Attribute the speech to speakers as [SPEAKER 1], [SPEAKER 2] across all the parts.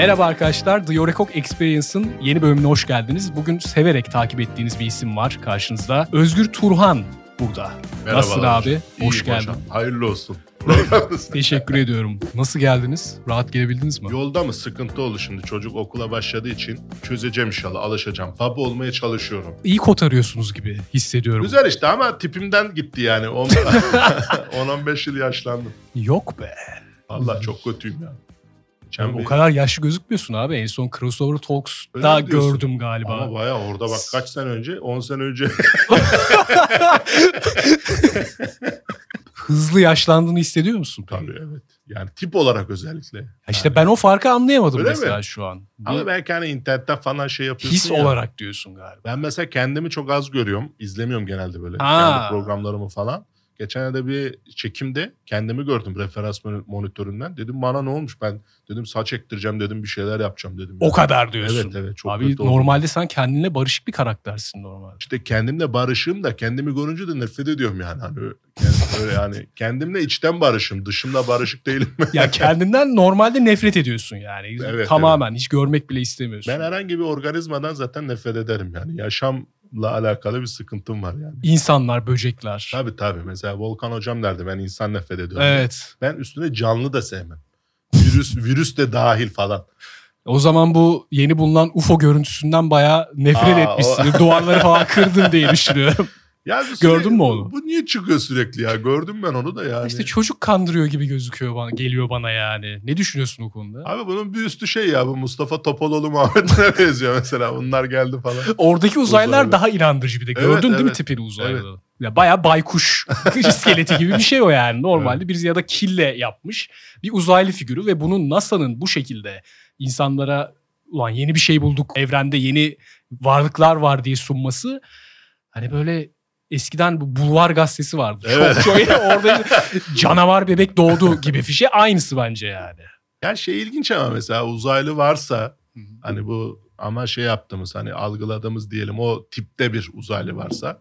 [SPEAKER 1] Merhaba arkadaşlar, The Yorekok Experience'ın yeni bölümüne hoş geldiniz. Bugün severek takip ettiğiniz bir isim var karşınızda. Özgür Turhan burada. Nasılsın
[SPEAKER 2] Merhabalar.
[SPEAKER 1] abi?
[SPEAKER 2] İyiyim
[SPEAKER 1] hoş geldin.
[SPEAKER 2] hocam. Hayırlı olsun.
[SPEAKER 1] Teşekkür ediyorum. Nasıl geldiniz? Rahat gelebildiniz mi?
[SPEAKER 2] Yolda mı sıkıntı oldu şimdi çocuk okula başladığı için çözeceğim inşallah alışacağım. Baba olmaya çalışıyorum.
[SPEAKER 1] İyi kotarıyorsunuz gibi hissediyorum.
[SPEAKER 2] Güzel işte ama tipimden gitti yani. 10-15 yıl yaşlandım.
[SPEAKER 1] Yok be.
[SPEAKER 2] Vallahi çok kötüyüm ya. Geçen
[SPEAKER 1] o kadar yaşlı gözükmüyorsun abi. En son Crossover Talks'ta gördüm galiba.
[SPEAKER 2] Ama bayağı orada bak kaç sene önce? 10 sene önce.
[SPEAKER 1] Hızlı yaşlandığını hissediyor musun? peki?
[SPEAKER 2] Tabii evet. Yani tip olarak özellikle.
[SPEAKER 1] Ya İşte ben o farkı anlayamadım
[SPEAKER 2] Öyle
[SPEAKER 1] mesela
[SPEAKER 2] mi?
[SPEAKER 1] şu an.
[SPEAKER 2] Ama belki hani internetten falan şey yapıyorsun
[SPEAKER 1] his
[SPEAKER 2] ya.
[SPEAKER 1] olarak diyorsun galiba.
[SPEAKER 2] Ben mesela kendimi çok az görüyorum. İzlemiyorum genelde böyle
[SPEAKER 1] Ha.
[SPEAKER 2] kendi programlarımı falan. Geçen de bir çekimde kendimi gördüm referans mon- monitöründen. Dedim bana ne olmuş ben dedim saç ektireceğim dedim bir şeyler yapacağım dedim.
[SPEAKER 1] O kadar diyorsun.
[SPEAKER 2] Evet evet çok
[SPEAKER 1] Abi
[SPEAKER 2] kötü
[SPEAKER 1] normalde sen kendine barışık bir karaktersin normalde.
[SPEAKER 2] İşte kendimle barışığım da kendimi görünce de nefret ediyorum yani. Hani öyle, yani yani kendimle içten barışım dışımda barışık değilim.
[SPEAKER 1] Ya kendinden normalde nefret ediyorsun yani.
[SPEAKER 2] Evet,
[SPEAKER 1] Tamamen hiç görmek bile istemiyorsun.
[SPEAKER 2] ben herhangi bir organizmadan zaten nefret ederim yani. Yaşamla alakalı bir sıkıntım var yani.
[SPEAKER 1] İnsanlar, böcekler.
[SPEAKER 2] Tabii tabii. Mesela Volkan hocam derdi ben insan nefret ediyorum.
[SPEAKER 1] Evet.
[SPEAKER 2] Ben üstüne canlı da sevmem. Virüs virüs de dahil falan.
[SPEAKER 1] O zaman bu yeni bulunan UFO görüntüsünden bayağı nefret
[SPEAKER 2] Aa,
[SPEAKER 1] etmişsin. Duvarları falan kırdın diye düşünüyorum.
[SPEAKER 2] Ya bu
[SPEAKER 1] Gördün mü onu?
[SPEAKER 2] Bu niye çıkıyor sürekli ya? Gördüm ben onu da yani.
[SPEAKER 1] İşte çocuk kandırıyor gibi gözüküyor bana, geliyor bana yani. Ne düşünüyorsun o konuda?
[SPEAKER 2] Abi bunun bir üstü şey ya bu Mustafa Topaloğlu muhabbetine benziyor mesela. Bunlar geldi falan.
[SPEAKER 1] Oradaki uzaylılar
[SPEAKER 2] Uzaylı.
[SPEAKER 1] daha inandırıcı bir de.
[SPEAKER 2] Evet,
[SPEAKER 1] Gördün değil mi
[SPEAKER 2] evet.
[SPEAKER 1] tipini uzaylı? Ya bayağı baykuş iskeleti gibi bir şey o yani. Normalde bir ya da kille yapmış bir uzaylı figürü ve bunun NASA'nın bu şekilde insanlara ulan yeni bir şey bulduk, evrende yeni varlıklar var diye sunması hani böyle eskiden bu bulvar gazetesi vardı.
[SPEAKER 2] Evet.
[SPEAKER 1] Çok çok orada canavar bebek doğdu gibi bir şey aynısı bence yani.
[SPEAKER 2] Ya şey ilginç ama mesela uzaylı varsa hani bu ama şey yaptığımız hani algıladığımız diyelim o tipte bir uzaylı varsa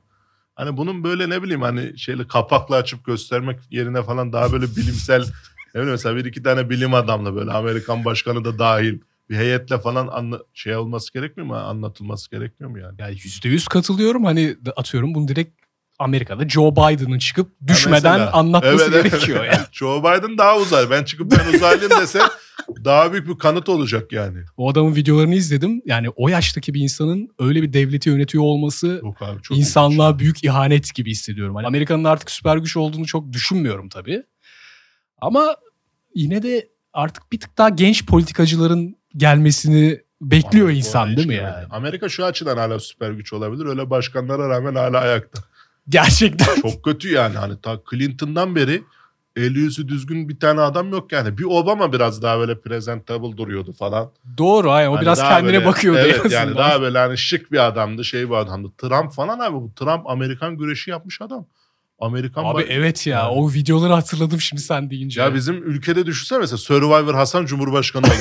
[SPEAKER 2] hani bunun böyle ne bileyim hani şeyle kapakla açıp göstermek yerine falan daha böyle bilimsel ne bileyim mesela bir iki tane bilim adamla böyle Amerikan başkanı da dahil bir heyetle falan anla, şey olması gerekmiyor mu? Anlatılması gerekmiyor mu yani?
[SPEAKER 1] Yani yüzde yüz katılıyorum. Hani atıyorum bunu direkt Amerika'da Joe Biden'ın çıkıp düşmeden
[SPEAKER 2] mesela.
[SPEAKER 1] anlatması
[SPEAKER 2] Evet, evet.
[SPEAKER 1] gerekiyor yani.
[SPEAKER 2] Joe Biden daha uzaylı. Ben çıkıp ben uzaylıyım dese daha büyük bir kanıt olacak yani.
[SPEAKER 1] O adamın videolarını izledim. Yani o yaştaki bir insanın öyle bir devleti yönetiyor olması
[SPEAKER 2] Yok abi çok
[SPEAKER 1] insanlığa büyük ihanet gibi hissediyorum. Hani Amerika'nın artık süper güç olduğunu çok düşünmüyorum tabii. Ama yine de artık bir tık daha genç politikacıların gelmesini bekliyor
[SPEAKER 2] Abi,
[SPEAKER 1] insan değil mi yani?
[SPEAKER 2] Amerika şu açıdan hala süper güç olabilir. Öyle başkanlara rağmen hala ayakta.
[SPEAKER 1] Gerçekten.
[SPEAKER 2] Çok kötü yani. Hani ta Clinton'dan beri eli yüzü düzgün bir tane adam yok yani. Bir Obama biraz daha böyle presentable duruyordu falan.
[SPEAKER 1] Doğru. Aynen. O
[SPEAKER 2] Hani
[SPEAKER 1] biraz kendine
[SPEAKER 2] böyle-
[SPEAKER 1] bakıyordu
[SPEAKER 2] Evet
[SPEAKER 1] azından.
[SPEAKER 2] yani daha böyle hani şık bir adamdı şey bir adamdı. Trump falan abi bu Trump Amerikan güreşi yapmış adam. Amerikan
[SPEAKER 1] Abi evet ya.
[SPEAKER 2] Yani.
[SPEAKER 1] O videoları hatırladım şimdi sen deyince.
[SPEAKER 2] Ya bizim ülkede düşünsene mesela Survivor Hasan Cumhurbaşkanı.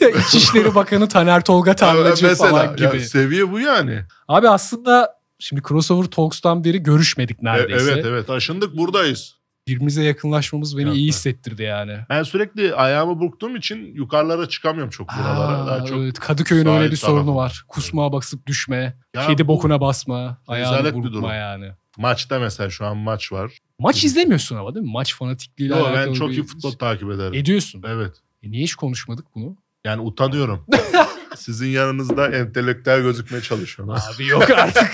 [SPEAKER 1] Ya İçişleri Bakanı Taner Tolga Tarlacı
[SPEAKER 2] Mesela,
[SPEAKER 1] falan
[SPEAKER 2] ya
[SPEAKER 1] gibi.
[SPEAKER 2] seviye bu yani.
[SPEAKER 1] Abi aslında şimdi Crossover Talks'tan beri görüşmedik
[SPEAKER 2] E-
[SPEAKER 1] neredeyse.
[SPEAKER 2] evet evet aşındık buradayız.
[SPEAKER 1] Birbirimize yakınlaşmamız beni
[SPEAKER 2] Yok,
[SPEAKER 1] iyi
[SPEAKER 2] evet.
[SPEAKER 1] hissettirdi yani.
[SPEAKER 2] Ben sürekli ayağımı burktuğum için yukarılara çıkamıyorum çok buralara.
[SPEAKER 1] Aa,
[SPEAKER 2] Daha çok
[SPEAKER 1] evet, Kadıköy'ün öyle bir sorunu
[SPEAKER 2] tarafı.
[SPEAKER 1] var. Kusmağa basıp düşme,
[SPEAKER 2] Ya
[SPEAKER 1] kedi
[SPEAKER 2] bu
[SPEAKER 1] bokuna basma, ayağını burkma
[SPEAKER 2] durum.
[SPEAKER 1] yani.
[SPEAKER 2] maçta mesela şu an maç var.
[SPEAKER 1] Maç izlemiyorsun ama değil mi? Maç fanatikliğiyle
[SPEAKER 2] Yo,
[SPEAKER 1] alakalı
[SPEAKER 2] ben çok
[SPEAKER 1] bir-
[SPEAKER 2] iyi futbol takip ederim.
[SPEAKER 1] Ediyorsun.
[SPEAKER 2] Evet.
[SPEAKER 1] E niye hiç konuşmadık bunu?
[SPEAKER 2] Yani utanıyorum. Sizin yanınızda entelektüel gözükmeye çalışıyorum.
[SPEAKER 1] Abi yok artık.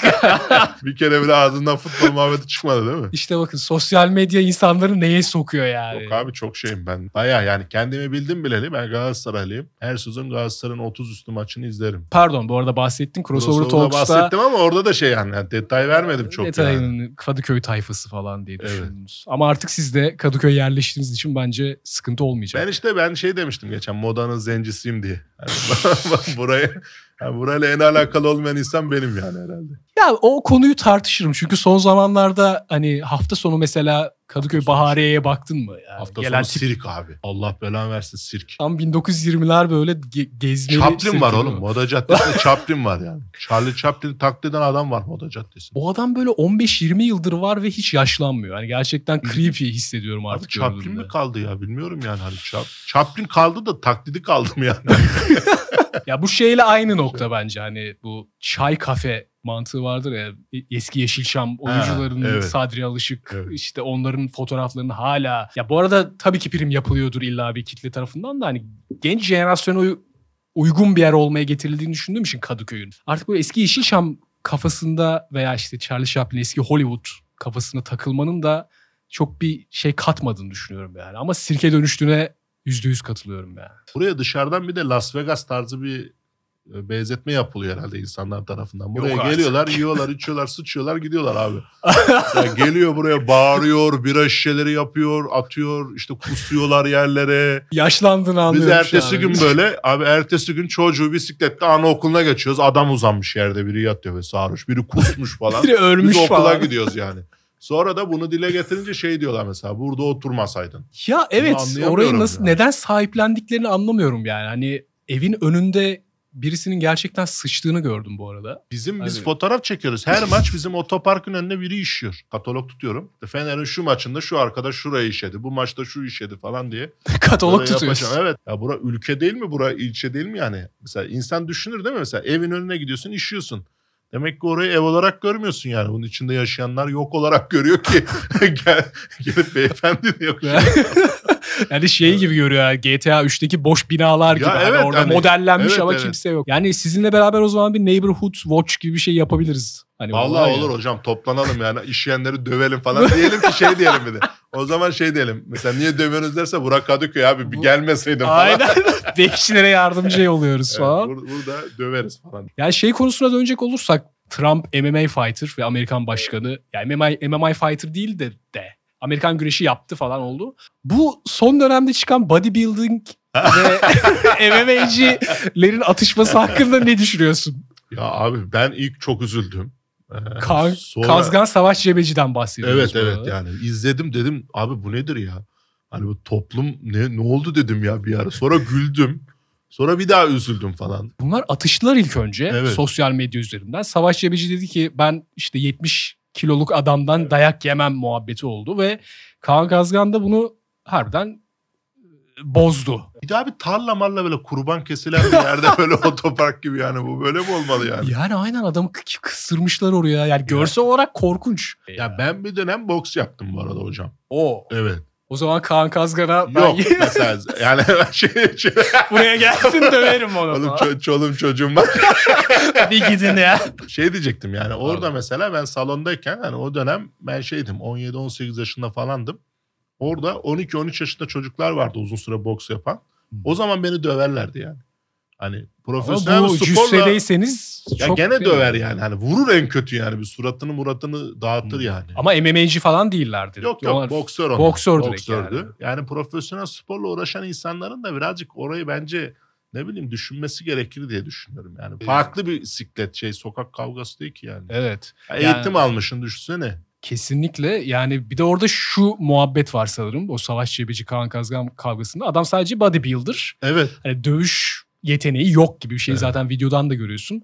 [SPEAKER 2] bir kere bile ağzından futbol muhabbeti çıkmadı değil mi?
[SPEAKER 1] işte bakın sosyal medya insanları neye sokuyor yani.
[SPEAKER 2] Yok abi çok şeyim ben. Baya yani kendimi bildim bileli ben Galatasaraylıyım. Her sezon Galatasaray'ın 30 üstü maçını izlerim.
[SPEAKER 1] Pardon bu arada bahsettin. Crossover
[SPEAKER 2] Crossover'da
[SPEAKER 1] Talks'ta
[SPEAKER 2] bahsettim ama orada da şey yani, yani detay vermedim çok yani.
[SPEAKER 1] Detayının Kadıköy tayfası falan diye
[SPEAKER 2] Evet.
[SPEAKER 1] düşündünüz. Ama artık siz de Kadıköy yerleştiğiniz için bence sıkıntı olmayacak.
[SPEAKER 2] Ben işte ben şey demiştim geçen modanın zencisiyim diye. Hani burayı Yani burayla en alakalı olmayan insan benim yani herhalde.
[SPEAKER 1] Ya o konuyu tartışırım çünkü son zamanlarda hani hafta sonu mesela Kadıköy Bahariye'ye baktın mı? Yani
[SPEAKER 2] Hafta
[SPEAKER 1] gelen
[SPEAKER 2] sonu
[SPEAKER 1] tip
[SPEAKER 2] sirk abi. Allah belanı versin sirk.
[SPEAKER 1] tam 1920'ler böyle ge- gezmeli.
[SPEAKER 2] Chaplin var oğlum.
[SPEAKER 1] mi?
[SPEAKER 2] Moda Caddesi'nde Chaplin var yani. Charlie Chaplin'i taklit eden adam var Moda Caddesi'nde.
[SPEAKER 1] O adam böyle 15-20 yıldır var ve hiç yaşlanmıyor. Yani gerçekten creepy hissediyorum
[SPEAKER 2] Abi
[SPEAKER 1] artık.
[SPEAKER 2] Chaplin
[SPEAKER 1] gördüğümde.
[SPEAKER 2] mi kaldı ya bilmiyorum yani. Hani Chap- Chaplin kaldı da taklidi kaldı mı yani?
[SPEAKER 1] Ya bu şeyle aynı nokta bence hani bu çay kafe mantığı vardır ya e- eski Yeşilçam oyuncularının
[SPEAKER 2] evet.
[SPEAKER 1] Sadri Alışık
[SPEAKER 2] Evet.
[SPEAKER 1] işte onların fotoğraflarını hala ya bu arada tabii ki prim yapılıyordur illa bir kitle tarafından da hani genç jenerasyona uy- uygun bir yer olmaya getirildiğini düşündüğüm için Kadıköy'ün. Artık bu eski Yeşilçam kafasında veya işte Charlie Chaplin eski Hollywood kafasına takılmanın da çok bir şey katmadığını düşünüyorum yani. Ama sirke dönüştüğüne yüzde yüz katılıyorum yani.
[SPEAKER 2] Buraya dışarıdan bir de Las Vegas tarzı bir benzetme yapılıyor herhalde insanlar tarafından. Buraya
[SPEAKER 1] Yok artık.
[SPEAKER 2] geliyorlar, yiyorlar, içiyorlar, sıçıyorlar, gidiyorlar abi. Ya geliyor buraya bağırıyor, bira şişeleri yapıyor, atıyor, işte kusuyorlar yerlere.
[SPEAKER 1] Yaşlandığını
[SPEAKER 2] Biz
[SPEAKER 1] anlıyorum şu
[SPEAKER 2] ertesi gün böyle abi ertesi gün çocuğu bisikletle anaokuluna geçiyoruz. Adam uzanmış yerde biri yatıyor ve sarhoş. Biri kusmuş falan.
[SPEAKER 1] Biri ölmüş
[SPEAKER 2] Biz okula
[SPEAKER 1] falan.
[SPEAKER 2] gidiyoruz yani. Sonra da bunu dile getirince şey diyorlar mesela burada oturmasaydın.
[SPEAKER 1] Ya evet orayı nasıl
[SPEAKER 2] ya.
[SPEAKER 1] neden sahiplendiklerini anlamıyorum yani. Hani evin önünde birisinin gerçekten sıçtığını gördüm bu arada.
[SPEAKER 2] Bizim biz
[SPEAKER 1] Hani-
[SPEAKER 2] fotoğraf çekiyoruz. Her maç bizim otoparkın önüne biri işiyor. Katalog tutuyorum. Fener'in şu maçında şu arkadaş şurayı işedi. Bu maçta şu işedi falan diye.
[SPEAKER 1] Katalog tutuyorsun.
[SPEAKER 2] Evet. Ya bura ülke değil mi? Bura ilçe değil mi yani? Mesela insan düşünür değil mi? Mesela evin önüne gidiyorsun işiyorsun. Demek ki orayı ev olarak görmüyorsun yani. Bunun içinde yaşayanlar yok olarak görüyor ki. Gel, gelip beyefendi de yok.
[SPEAKER 1] yani şey gibi görüyor yani GTA 3'teki boş binalar gibi. Hani
[SPEAKER 2] evet,
[SPEAKER 1] orada
[SPEAKER 2] hani-
[SPEAKER 1] modellenmiş
[SPEAKER 2] evet,
[SPEAKER 1] ama
[SPEAKER 2] evet.
[SPEAKER 1] kimse yok. Yani sizinle beraber o zaman bir neighborhood watch gibi bir şey yapabiliriz. Hani
[SPEAKER 2] Vallahi
[SPEAKER 1] ya.
[SPEAKER 2] olur hocam toplanalım yani işleyenleri dövelim falan diyelim ki şey diyelim bir de. O zaman şey diyelim. Mesela niye dövüyorsunuz derse Burak Kadıköy abi bir gelmeseydin falan.
[SPEAKER 1] Aynen. Bekçilere yardımcı oluyoruz
[SPEAKER 2] Evet,
[SPEAKER 1] falan.
[SPEAKER 2] bur- burada döveriz falan.
[SPEAKER 1] Yani şey konusuna dönecek olursak Trump MMA fighter ve Amerikan başkanı yani MMA, MMA fighter değil de de Amerikan güreşi yaptı falan oldu. Bu son dönemde çıkan bodybuilding ve MMA'cilerin atışması hakkında ne düşünüyorsun?
[SPEAKER 2] Ya abi ben ilk çok üzüldüm. Ee,
[SPEAKER 1] Ka-
[SPEAKER 2] sonra-
[SPEAKER 1] Kazgan Savaş Cebeci'den bahsediyoruz.
[SPEAKER 2] Evet evet
[SPEAKER 1] arada.
[SPEAKER 2] yani izledim dedim abi bu nedir ya? Hani bu toplum ne ne oldu dedim ya bir ara. Sonra güldüm. Sonra bir daha üzüldüm falan.
[SPEAKER 1] Bunlar atıştılar ilk önce
[SPEAKER 2] Evet.
[SPEAKER 1] sosyal medya üzerinden. Savaş Cebeci dedi ki ben işte 70 kiloluk adamdan dayak yemem muhabbeti oldu ve Kaan Kazgan da bunu harbiden e, bozdu.
[SPEAKER 2] Bir daha bir tarla marla böyle kurban kesilen bir yerde böyle otopark gibi yani bu böyle mi olmalı yani?
[SPEAKER 1] Yani aynen adamı k- kıstırmışlar oraya. Yani görsel olarak korkunç.
[SPEAKER 2] Ya ben bir dönem boks yaptım bu arada hocam.
[SPEAKER 1] o.
[SPEAKER 2] Evet.
[SPEAKER 1] O zaman Kaan Kazgan'a ben
[SPEAKER 2] Yok mesela yani şey, şey
[SPEAKER 1] buraya gelsin döverim onu.
[SPEAKER 2] oğlum ço- çoluğum çocuğum var.
[SPEAKER 1] Bir gidin ya.
[SPEAKER 2] Şey diyecektim yani orada
[SPEAKER 1] Pardon.
[SPEAKER 2] mesela ben salondayken hani o dönem ben şeydim 17-18 yaşında falandım. Orada 12-13 yaşında çocuklar vardı uzun süre boks yapan. O zaman beni döverlerdi yani. Hani profesyonel sporla
[SPEAKER 1] cüssedeyseniz
[SPEAKER 2] ya
[SPEAKER 1] çok
[SPEAKER 2] gene döver yani. Hani vurur en kötü yani bir suratını muratını dağıtır yani.
[SPEAKER 1] Ama MMA'ci falan değillerdi.
[SPEAKER 2] Yok yok
[SPEAKER 1] Onlar-
[SPEAKER 2] boksör onlar.
[SPEAKER 1] boksör direkt
[SPEAKER 2] Boksördü.
[SPEAKER 1] yani.
[SPEAKER 2] Yani. profesyonel sporla uğraşan insanların da birazcık orayı bence ne bileyim düşünmesi gerekir diye düşünüyorum. Yani farklı bir siklet şey sokak kavgası değil ki yani.
[SPEAKER 1] Evet.
[SPEAKER 2] Ya
[SPEAKER 1] Yani-
[SPEAKER 2] Eğitim almışsın düşünsene.
[SPEAKER 1] Kesinlikle yani bir de orada şu muhabbet var sanırım. O Savaş Cebeci Kaan Kazgan kavgasında. Adam sadece bodybuilder.
[SPEAKER 2] Evet.
[SPEAKER 1] Hani dövüş yeteneği yok gibi bir şey
[SPEAKER 2] Evet.
[SPEAKER 1] zaten videodan da görüyorsun.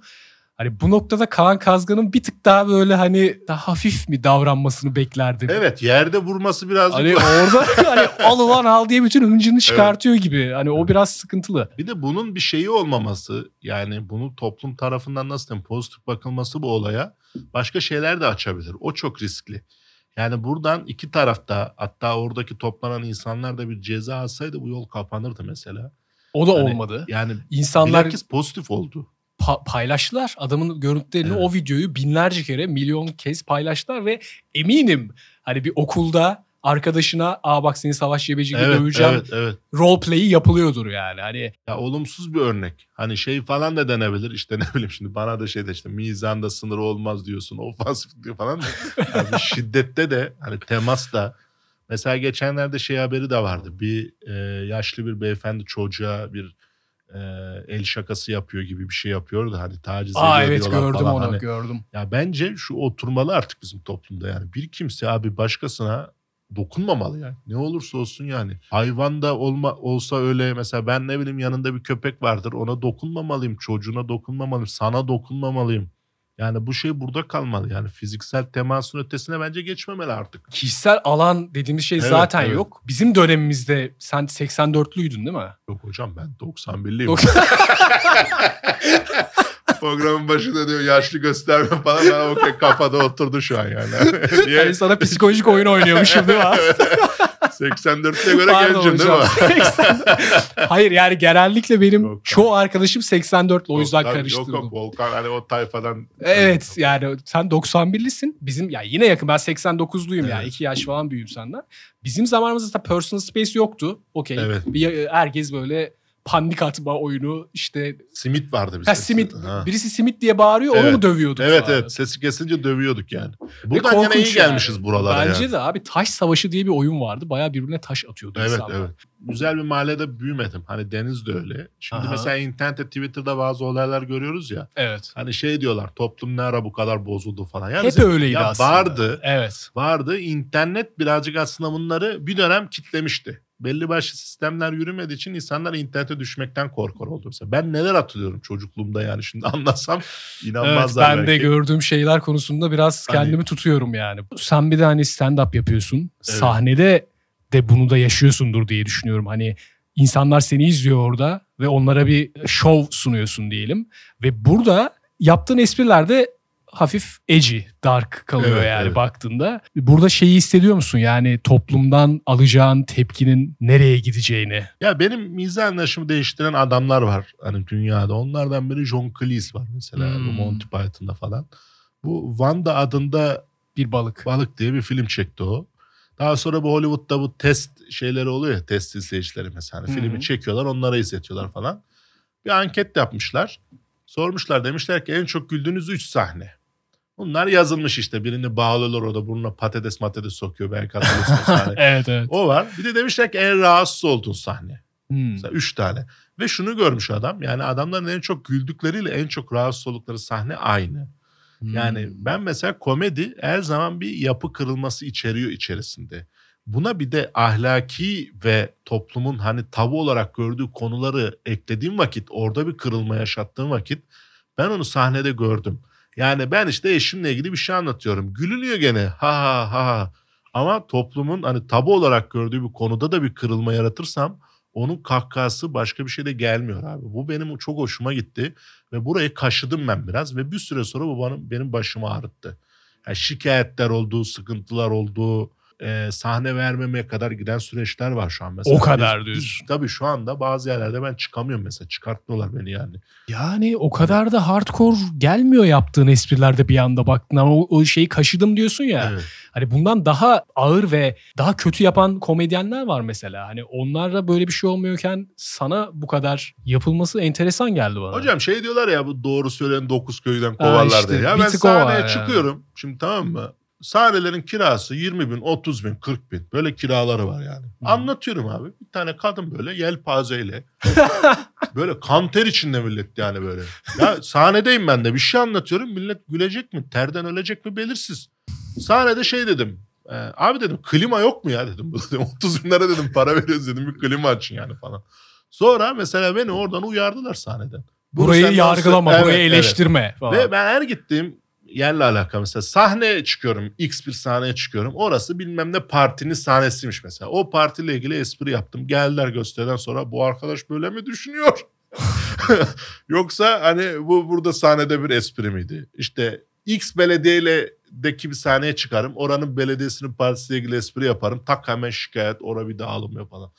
[SPEAKER 1] Hani bu noktada Kaan Kazgan'ın bir tık daha böyle hani daha hafif mi davranmasını beklerdim.
[SPEAKER 2] Evet yerde vurması birazcık
[SPEAKER 1] Hani orada hani al ulan al diye bütün hıncını çıkartıyor gibi. Hani o biraz sıkıntılı.
[SPEAKER 2] Bir de bunun bir şeyi olmaması yani bunu toplum tarafından nasıl diyeyim pozitif bakılması bu olaya başka şeyler de açabilir. O çok riskli. Yani buradan iki tarafta hatta oradaki toplanan insanlar da bir ceza alsaydı bu yol kapanırdı mesela.
[SPEAKER 1] O da
[SPEAKER 2] Hani
[SPEAKER 1] olmadı.
[SPEAKER 2] Yani
[SPEAKER 1] İnsanlar
[SPEAKER 2] bilakis pozitif oldu.
[SPEAKER 1] pa- paylaştılar. Adamın görüntülerini
[SPEAKER 2] Evet.
[SPEAKER 1] o videoyu binlerce kere milyon kez paylaştılar ve eminim hani bir okulda arkadaşına aa bak seni savaş cebeci gibi
[SPEAKER 2] Evet,
[SPEAKER 1] döveceğim
[SPEAKER 2] evet, evet.
[SPEAKER 1] role play'i yapılıyordur yani. Hani
[SPEAKER 2] Ya olumsuz bir örnek. Hani şey falan da denebilir. İşte ne bileyim şimdi bana da şey de işte mizanda sınırı olmaz diyorsun. Ofansif diyor falan da. Yani şiddette de hani temasta Mesela geçenlerde şey haberi de vardı. Bir e, yaşlı bir beyefendi çocuğa bir e, el şakası yapıyor gibi bir şey yapıyor da hani taciz
[SPEAKER 1] Aa
[SPEAKER 2] ediyor
[SPEAKER 1] evet
[SPEAKER 2] diyorlar
[SPEAKER 1] gördüm
[SPEAKER 2] falan.
[SPEAKER 1] onu
[SPEAKER 2] Hani
[SPEAKER 1] gördüm.
[SPEAKER 2] ya bence şu oturmalı artık bizim toplumda yani. Bir kimse abi başkasına dokunmamalı yani. Ne olursa olsun yani. Hayvanda olma olsa öyle mesela ben ne bileyim yanında bir köpek vardır ona dokunmamalıyım. Çocuğuna dokunmamalıyım. Sana dokunmamalıyım. Yani bu şey burada kalmalı yani fiziksel temasın ötesine bence geçmemeli artık.
[SPEAKER 1] Kişisel alan dediğimiz şey
[SPEAKER 2] Evet,
[SPEAKER 1] zaten
[SPEAKER 2] evet.
[SPEAKER 1] yok. Bizim dönemimizde sen 84'lüydün değil mi?
[SPEAKER 2] Yok hocam ben 91'liyim.
[SPEAKER 1] Dok-
[SPEAKER 2] Programın başında diyor yaşlı gösterme falan. Ben okey kafada oturdu şu an yani. Niye?
[SPEAKER 1] Yani sana psikolojik oyun oynuyormuşum değil mi?
[SPEAKER 2] 84'e göre
[SPEAKER 1] Pardon
[SPEAKER 2] gencim değil mi?
[SPEAKER 1] hocam. 80 Hayır yani genellikle benim
[SPEAKER 2] Yok,
[SPEAKER 1] çoğu arkadaşım 84'lü o yüzden
[SPEAKER 2] Volkan-
[SPEAKER 1] karıştırdım.
[SPEAKER 2] Yok yok Volkan hani o tayfadan.
[SPEAKER 1] Evet yani sen 91'lisin. Bizim ya yine yakın ben 89'luyum yani
[SPEAKER 2] Evet.
[SPEAKER 1] 2 yaş falan büyüğüm senden. Bizim zamanımızda da personal space yoktu. Okey.
[SPEAKER 2] Evet.
[SPEAKER 1] Bir- Herkes böyle panik atma oyunu işte
[SPEAKER 2] Simit vardı bizde.
[SPEAKER 1] ha, simit
[SPEAKER 2] Ha.
[SPEAKER 1] birisi simit diye bağırıyor onu
[SPEAKER 2] Evet.
[SPEAKER 1] mu dövüyorduk?
[SPEAKER 2] Evet
[SPEAKER 1] falan?
[SPEAKER 2] evet sesi kesince dövüyorduk yani. Buradan yine iyi
[SPEAKER 1] korkunç
[SPEAKER 2] gelmişiz
[SPEAKER 1] yani.
[SPEAKER 2] buralara
[SPEAKER 1] Bence
[SPEAKER 2] yani.
[SPEAKER 1] de abi taş savaşı diye bir oyun vardı. Bayağı birbirine taş atıyordu
[SPEAKER 2] Evet
[SPEAKER 1] insanlar.
[SPEAKER 2] evet. Güzel bir mahallede büyümedim. Hani Deniz de öyle. Şimdi
[SPEAKER 1] Aha.
[SPEAKER 2] mesela internette Twitter'da bazı olaylar görüyoruz ya.
[SPEAKER 1] Evet.
[SPEAKER 2] Hani şey diyorlar toplum ne ara bu kadar bozuldu falan. Yani
[SPEAKER 1] Hep
[SPEAKER 2] bizim-
[SPEAKER 1] öyleydi
[SPEAKER 2] ya
[SPEAKER 1] aslında.
[SPEAKER 2] Vardı.
[SPEAKER 1] Evet.
[SPEAKER 2] Vardı. İnternet birazcık aslında bunları bir dönem kitlemişti. Belli başlı sistemler yürümediği için insanlar internete düşmekten korkar oldu. Mesela ben neler hatırlıyorum çocukluğumda yani şimdi anlatsam
[SPEAKER 1] Evet
[SPEAKER 2] inanmazlar
[SPEAKER 1] ben de
[SPEAKER 2] belki.
[SPEAKER 1] gördüğüm şeyler konusunda biraz
[SPEAKER 2] Hani-
[SPEAKER 1] kendimi tutuyorum yani. Sen bir de hani stand up yapıyorsun. Sahnede de bunu da yaşıyorsundur diye düşünüyorum. Hani insanlar seni izliyor orada ve onlara bir show sunuyorsun diyelim. Ve burada yaptığın espriler de hafif edgy, dark kalıyor
[SPEAKER 2] Evet,
[SPEAKER 1] yani
[SPEAKER 2] evet.
[SPEAKER 1] baktığında. Burada şeyi hissediyor musun? Yani toplumdan alacağın tepkinin nereye gideceğini.
[SPEAKER 2] Ya benim mizah anlayışımı değiştiren adamlar var hani dünyada. Onlardan biri John Cleese var mesela
[SPEAKER 1] Hmm.
[SPEAKER 2] Monty Python'da falan. Bu Wanda adında
[SPEAKER 1] Bir balık.
[SPEAKER 2] Balık diye bir film çekti o. Daha sonra bu Hollywood'da bu test şeyleri oluyor ya test izleyicileri mesela. Hani. Filmi çekiyorlar onlara izletiyorlar falan. Bir anket yapmışlar. Sormuşlar demişler ki en çok güldüğünüz 3 sahne. Bunlar yazılmış işte. Birini bağlıyorlar orada burnuna patates matates sokuyor belki hatırlıyorsunuz
[SPEAKER 1] evet evet.
[SPEAKER 2] O var. Bir de demişler ki en rahatsız olduğun sahne.
[SPEAKER 1] Hmm.
[SPEAKER 2] Mesela 3 tane. Ve şunu görmüş adam. Yani adamların en çok güldükleriyle en çok rahatsız oldukları sahne aynı. Yani
[SPEAKER 1] Hmm.
[SPEAKER 2] ben mesela komedi her zaman bir yapı kırılması içeriyor içerisinde. Buna bir de ahlaki ve toplumun hani tabu olarak gördüğü konuları eklediğim vakit, orada bir kırılma yaşattığım vakit ben onu sahnede gördüm. Yani ben işte eşimle ilgili bir şey anlatıyorum. Gülünüyor gene ha ha ha ha. Ama toplumun hani tabu olarak gördüğü bir konuda da bir kırılma yaratırsam onun kahkahası başka bir şey de gelmiyor abi. Bu benim çok hoşuma gitti. Ve burayı kaşıdım ben biraz ve bir süre sonra bu bana, benim başımı ağrıttı. Yani şikayetler oldu, sıkıntılar oldu, e, sahne vermemeye kadar giden süreçler var şu an mesela.
[SPEAKER 1] O kadar diyorsun.
[SPEAKER 2] Tabii şu anda bazı yerlerde ben çıkamıyorum mesela. Çıkartmıyorlar beni yani.
[SPEAKER 1] Yani o kadar da hardcore gelmiyor yaptığın esprilerde bir anda baktın ama o, o şeyi kaşıdım diyorsun ya.
[SPEAKER 2] Evet.
[SPEAKER 1] Hani bundan daha ağır ve daha kötü yapan komedyenler var mesela. Hani onlarla böyle bir şey olmuyorken sana bu kadar yapılması enteresan geldi bana.
[SPEAKER 2] Hocam şey diyorlar ya bu doğru söyleyen dokuz köyden kovarlar
[SPEAKER 1] işte,
[SPEAKER 2] diye. Ya ben sahneye
[SPEAKER 1] yani.
[SPEAKER 2] çıkıyorum. Şimdi tamam mı? Sahnelerin kirası 20 bin, 30 bin, 40 bin. Böyle kiraları var yani.
[SPEAKER 1] Hı.
[SPEAKER 2] Anlatıyorum abi. Bir tane kadın böyle yelpazeyle. böyle kanter içinde millet yani böyle. Ya sahnedeyim ben de bir şey anlatıyorum. Millet gülecek mi? Terden ölecek mi? Belirsiz. Sahnede şey dedim. e, abi dedim klima yok mu ya dedim. dedim 30 bin lira dedim para veriyoruz dedim bir klima açın yani falan. Sonra mesela beni oradan uyardılar sahneden.
[SPEAKER 1] Burayı yargılama,
[SPEAKER 2] Evet,
[SPEAKER 1] burayı
[SPEAKER 2] evet.
[SPEAKER 1] eleştirme falan.
[SPEAKER 2] Ve ben her gittiğim yerle alakalı mesela sahneye çıkıyorum. X bir sahneye çıkıyorum. Orası bilmem ne partinin sahnesiymiş mesela. O partiyle ilgili espri yaptım. Geldiler gösteriden sonra bu arkadaş böyle mi düşünüyor? Yoksa hani bu burada sahnede bir espri miydi? İşte X belediyeyle deki bir sahneye çıkarım. Oranın belediyesinin partisiyle ilgili espri yaparım. Tak hemen şikayet, ora bir dağılım yapalım.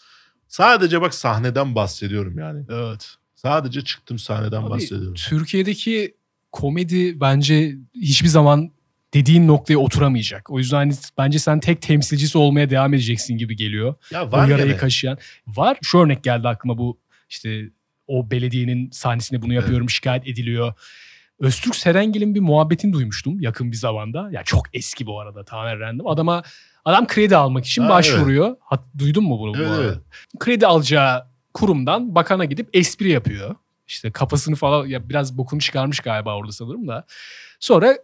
[SPEAKER 2] Sadece bak sahneden bahsediyorum yani.
[SPEAKER 1] Evet.
[SPEAKER 2] Sadece çıktım sahneden
[SPEAKER 1] Abi,
[SPEAKER 2] bahsediyorum.
[SPEAKER 1] Türkiye'deki komedi bence hiçbir zaman dediğin noktaya oturamayacak. O yüzden hani bence sen tek temsilcisi olmaya devam edeceksin gibi geliyor.
[SPEAKER 2] Ya
[SPEAKER 1] o
[SPEAKER 2] var
[SPEAKER 1] yarayı
[SPEAKER 2] gene.
[SPEAKER 1] kaşıyan. Var. Şu örnek geldi aklıma bu işte o belediyenin sahnesinde bunu yapıyorum şikayet ediliyor. Öztürk Serengil'in bir muhabbetini duymuştum yakın bir zamanda. Ya çok eski bu arada tamamen random. Adama adam kredi almak için
[SPEAKER 2] Ha,
[SPEAKER 1] başvuruyor. Hat, duydun mu bunu? bu
[SPEAKER 2] Evet,
[SPEAKER 1] arada?
[SPEAKER 2] evet.
[SPEAKER 1] Kredi alacağı kurumdan bakana gidip espri yapıyor. İşte kafasını falan ya biraz bokunu çıkarmış galiba orada sanırım da. Sonra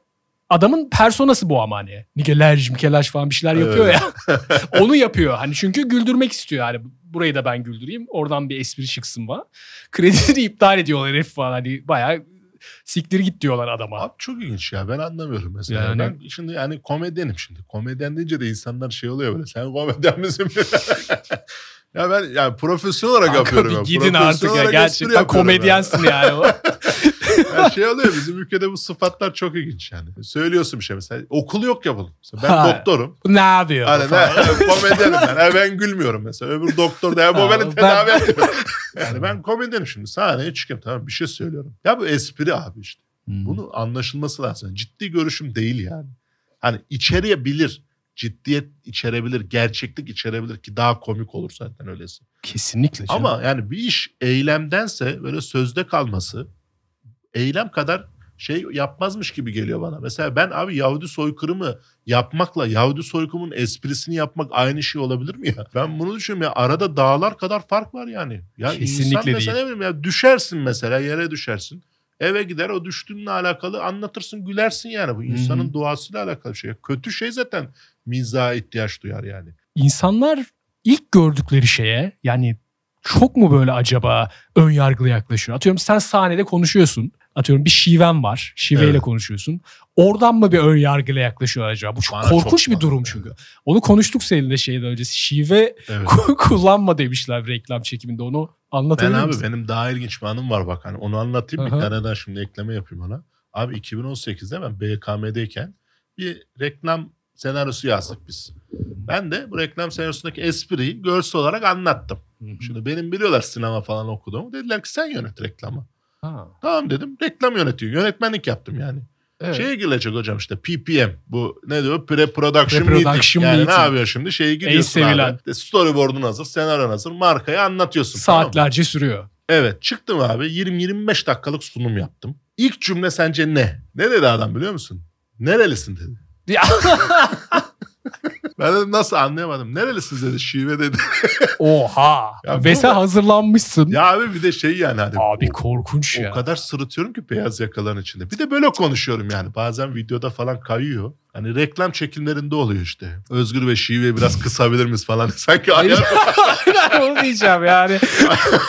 [SPEAKER 1] adamın personası bu ama hani. Nikelaj, mikelaj falan bir şeyler yapıyor ya. Onu yapıyor. Hani çünkü güldürmek istiyor. Hani burayı da ben güldüreyim. Oradan bir espri çıksın falan. Kredisini iptal ediyorlar herif falan. Hani bayağı siktir git diyorlar adama.
[SPEAKER 2] Abi çok ilginç ya ben anlamıyorum mesela.
[SPEAKER 1] Yani-
[SPEAKER 2] Ben şimdi yani komedyenim şimdi. Komedyen deyince de insanlar şey oluyor böyle. Sen komedyen misin? ya ben yani profesyonel olarak
[SPEAKER 1] Kanka
[SPEAKER 2] yapıyorum.
[SPEAKER 1] bir
[SPEAKER 2] ben.
[SPEAKER 1] gidin artık ya. Gerçekten komedyensin yani.
[SPEAKER 2] ben. Yani şey oluyor bizim ülkede bu sıfatlar çok ilginç yani. Söylüyorsun bir şey mesela. Okul yok ya bunun. Mesela ben
[SPEAKER 1] Ha.
[SPEAKER 2] doktorum.
[SPEAKER 1] ne yapıyor?
[SPEAKER 2] Hani ne, komedyenim ben. Ha, ben gülmüyorum mesela. Öbür doktor da ya bu beni
[SPEAKER 1] ben-
[SPEAKER 2] tedavi etmiyor. Yani ben komedyenim şimdi. Sahneye çıkıyorum tamam bir şey söylüyorum. Ya bu espri abi işte.
[SPEAKER 1] Hmm.
[SPEAKER 2] Bunu anlaşılması lazım. Ciddi görüşüm değil yani. Hani içerebilir. Ciddiyet içerebilir. Gerçeklik içerebilir ki daha komik olur zaten öylesi.
[SPEAKER 1] Kesinlikle. canım.
[SPEAKER 2] Ama yani bir iş eylemdense böyle sözde kalması eylem kadar şey yapmazmış gibi geliyor bana. Mesela ben abi Yahudi soykırımı yapmakla Yahudi soykırımın esprisini yapmak aynı şey olabilir mi ya? Ben bunu düşünüyorum ya arada dağlar kadar fark var yani. Ya
[SPEAKER 1] Kesinlikle
[SPEAKER 2] insan mesela
[SPEAKER 1] değil.
[SPEAKER 2] ne bileyim ya düşersin mesela yere düşersin. Eve gider o düştüğünle alakalı anlatırsın gülersin yani. Bu insanın
[SPEAKER 1] hı.
[SPEAKER 2] doğasıyla alakalı bir şey. Kötü şey zaten mizaha ihtiyaç duyar yani.
[SPEAKER 1] İnsanlar ilk gördükleri şeye yani çok mu böyle acaba ön yargılı yaklaşıyor? Atıyorum sen sahnede konuşuyorsun. Atıyorum bir şiven var. Şiveyle
[SPEAKER 2] Evet.
[SPEAKER 1] konuşuyorsun. Oradan mı bir ön yargıyla yaklaşıyor acaba? Bu çok
[SPEAKER 2] Bana
[SPEAKER 1] korkunç
[SPEAKER 2] çok
[SPEAKER 1] bir durum çünkü. Onu konuştuk seninle şeyden öncesi. Şive
[SPEAKER 2] Evet.
[SPEAKER 1] kullanma demişler reklam çekiminde. Onu
[SPEAKER 2] Ben
[SPEAKER 1] anlatabilir
[SPEAKER 2] abi
[SPEAKER 1] misin?
[SPEAKER 2] benim daha ilginç bir anım var bak hani onu anlatayım
[SPEAKER 1] Aha.
[SPEAKER 2] bir tane daha şimdi ekleme yapayım ona. Abi 2018'de ben BKM'deyken bir reklam senaryosu yazdık biz. Ben de bu reklam senaryosundaki espriyi görsel olarak anlattım. Şimdi benim biliyorlar sinema falan okuduğumu. Dediler ki sen yönet reklamı.
[SPEAKER 1] Ha,
[SPEAKER 2] Tamam dedim. Reklam yönetiyor. Yönetmenlik yaptım yani.
[SPEAKER 1] evet.
[SPEAKER 2] Şeye girecek hocam işte PPM. Bu ne diyor? Pre-production,
[SPEAKER 1] Pre-production
[SPEAKER 2] meeting. Yani ne yapıyor şimdi? Şeyi gidiyorsun
[SPEAKER 1] sevilen.
[SPEAKER 2] abi. İşte Storyboard'un hazır, senaryon hazır. Markayı anlatıyorsun. tamam?
[SPEAKER 1] Saatlerce sürüyor.
[SPEAKER 2] Evet çıktım abi 20-25 dakikalık sunum yaptım. İlk cümle sence ne? Ne dedi adam biliyor musun? Nerelisin dedi.
[SPEAKER 1] Ya,
[SPEAKER 2] Ben dedim nasıl anlayamadım. Nerelisin dedi şive dedi.
[SPEAKER 1] Oha.
[SPEAKER 2] Ya
[SPEAKER 1] Ve
[SPEAKER 2] bu-
[SPEAKER 1] hazırlanmışsın.
[SPEAKER 2] ya abi bir de şey yani hani.
[SPEAKER 1] Abi
[SPEAKER 2] o,
[SPEAKER 1] korkunç ya.
[SPEAKER 2] o kadar sırıtıyorum ki beyaz yakaların içinde. Bir de böyle konuşuyorum yani. Bazen videoda falan kayıyor. Hani reklam çekimlerinde oluyor işte. Özgür ve şive biraz kısabilir miyiz falan. Sanki ayar.
[SPEAKER 1] Aynen onu diyeceğim yani.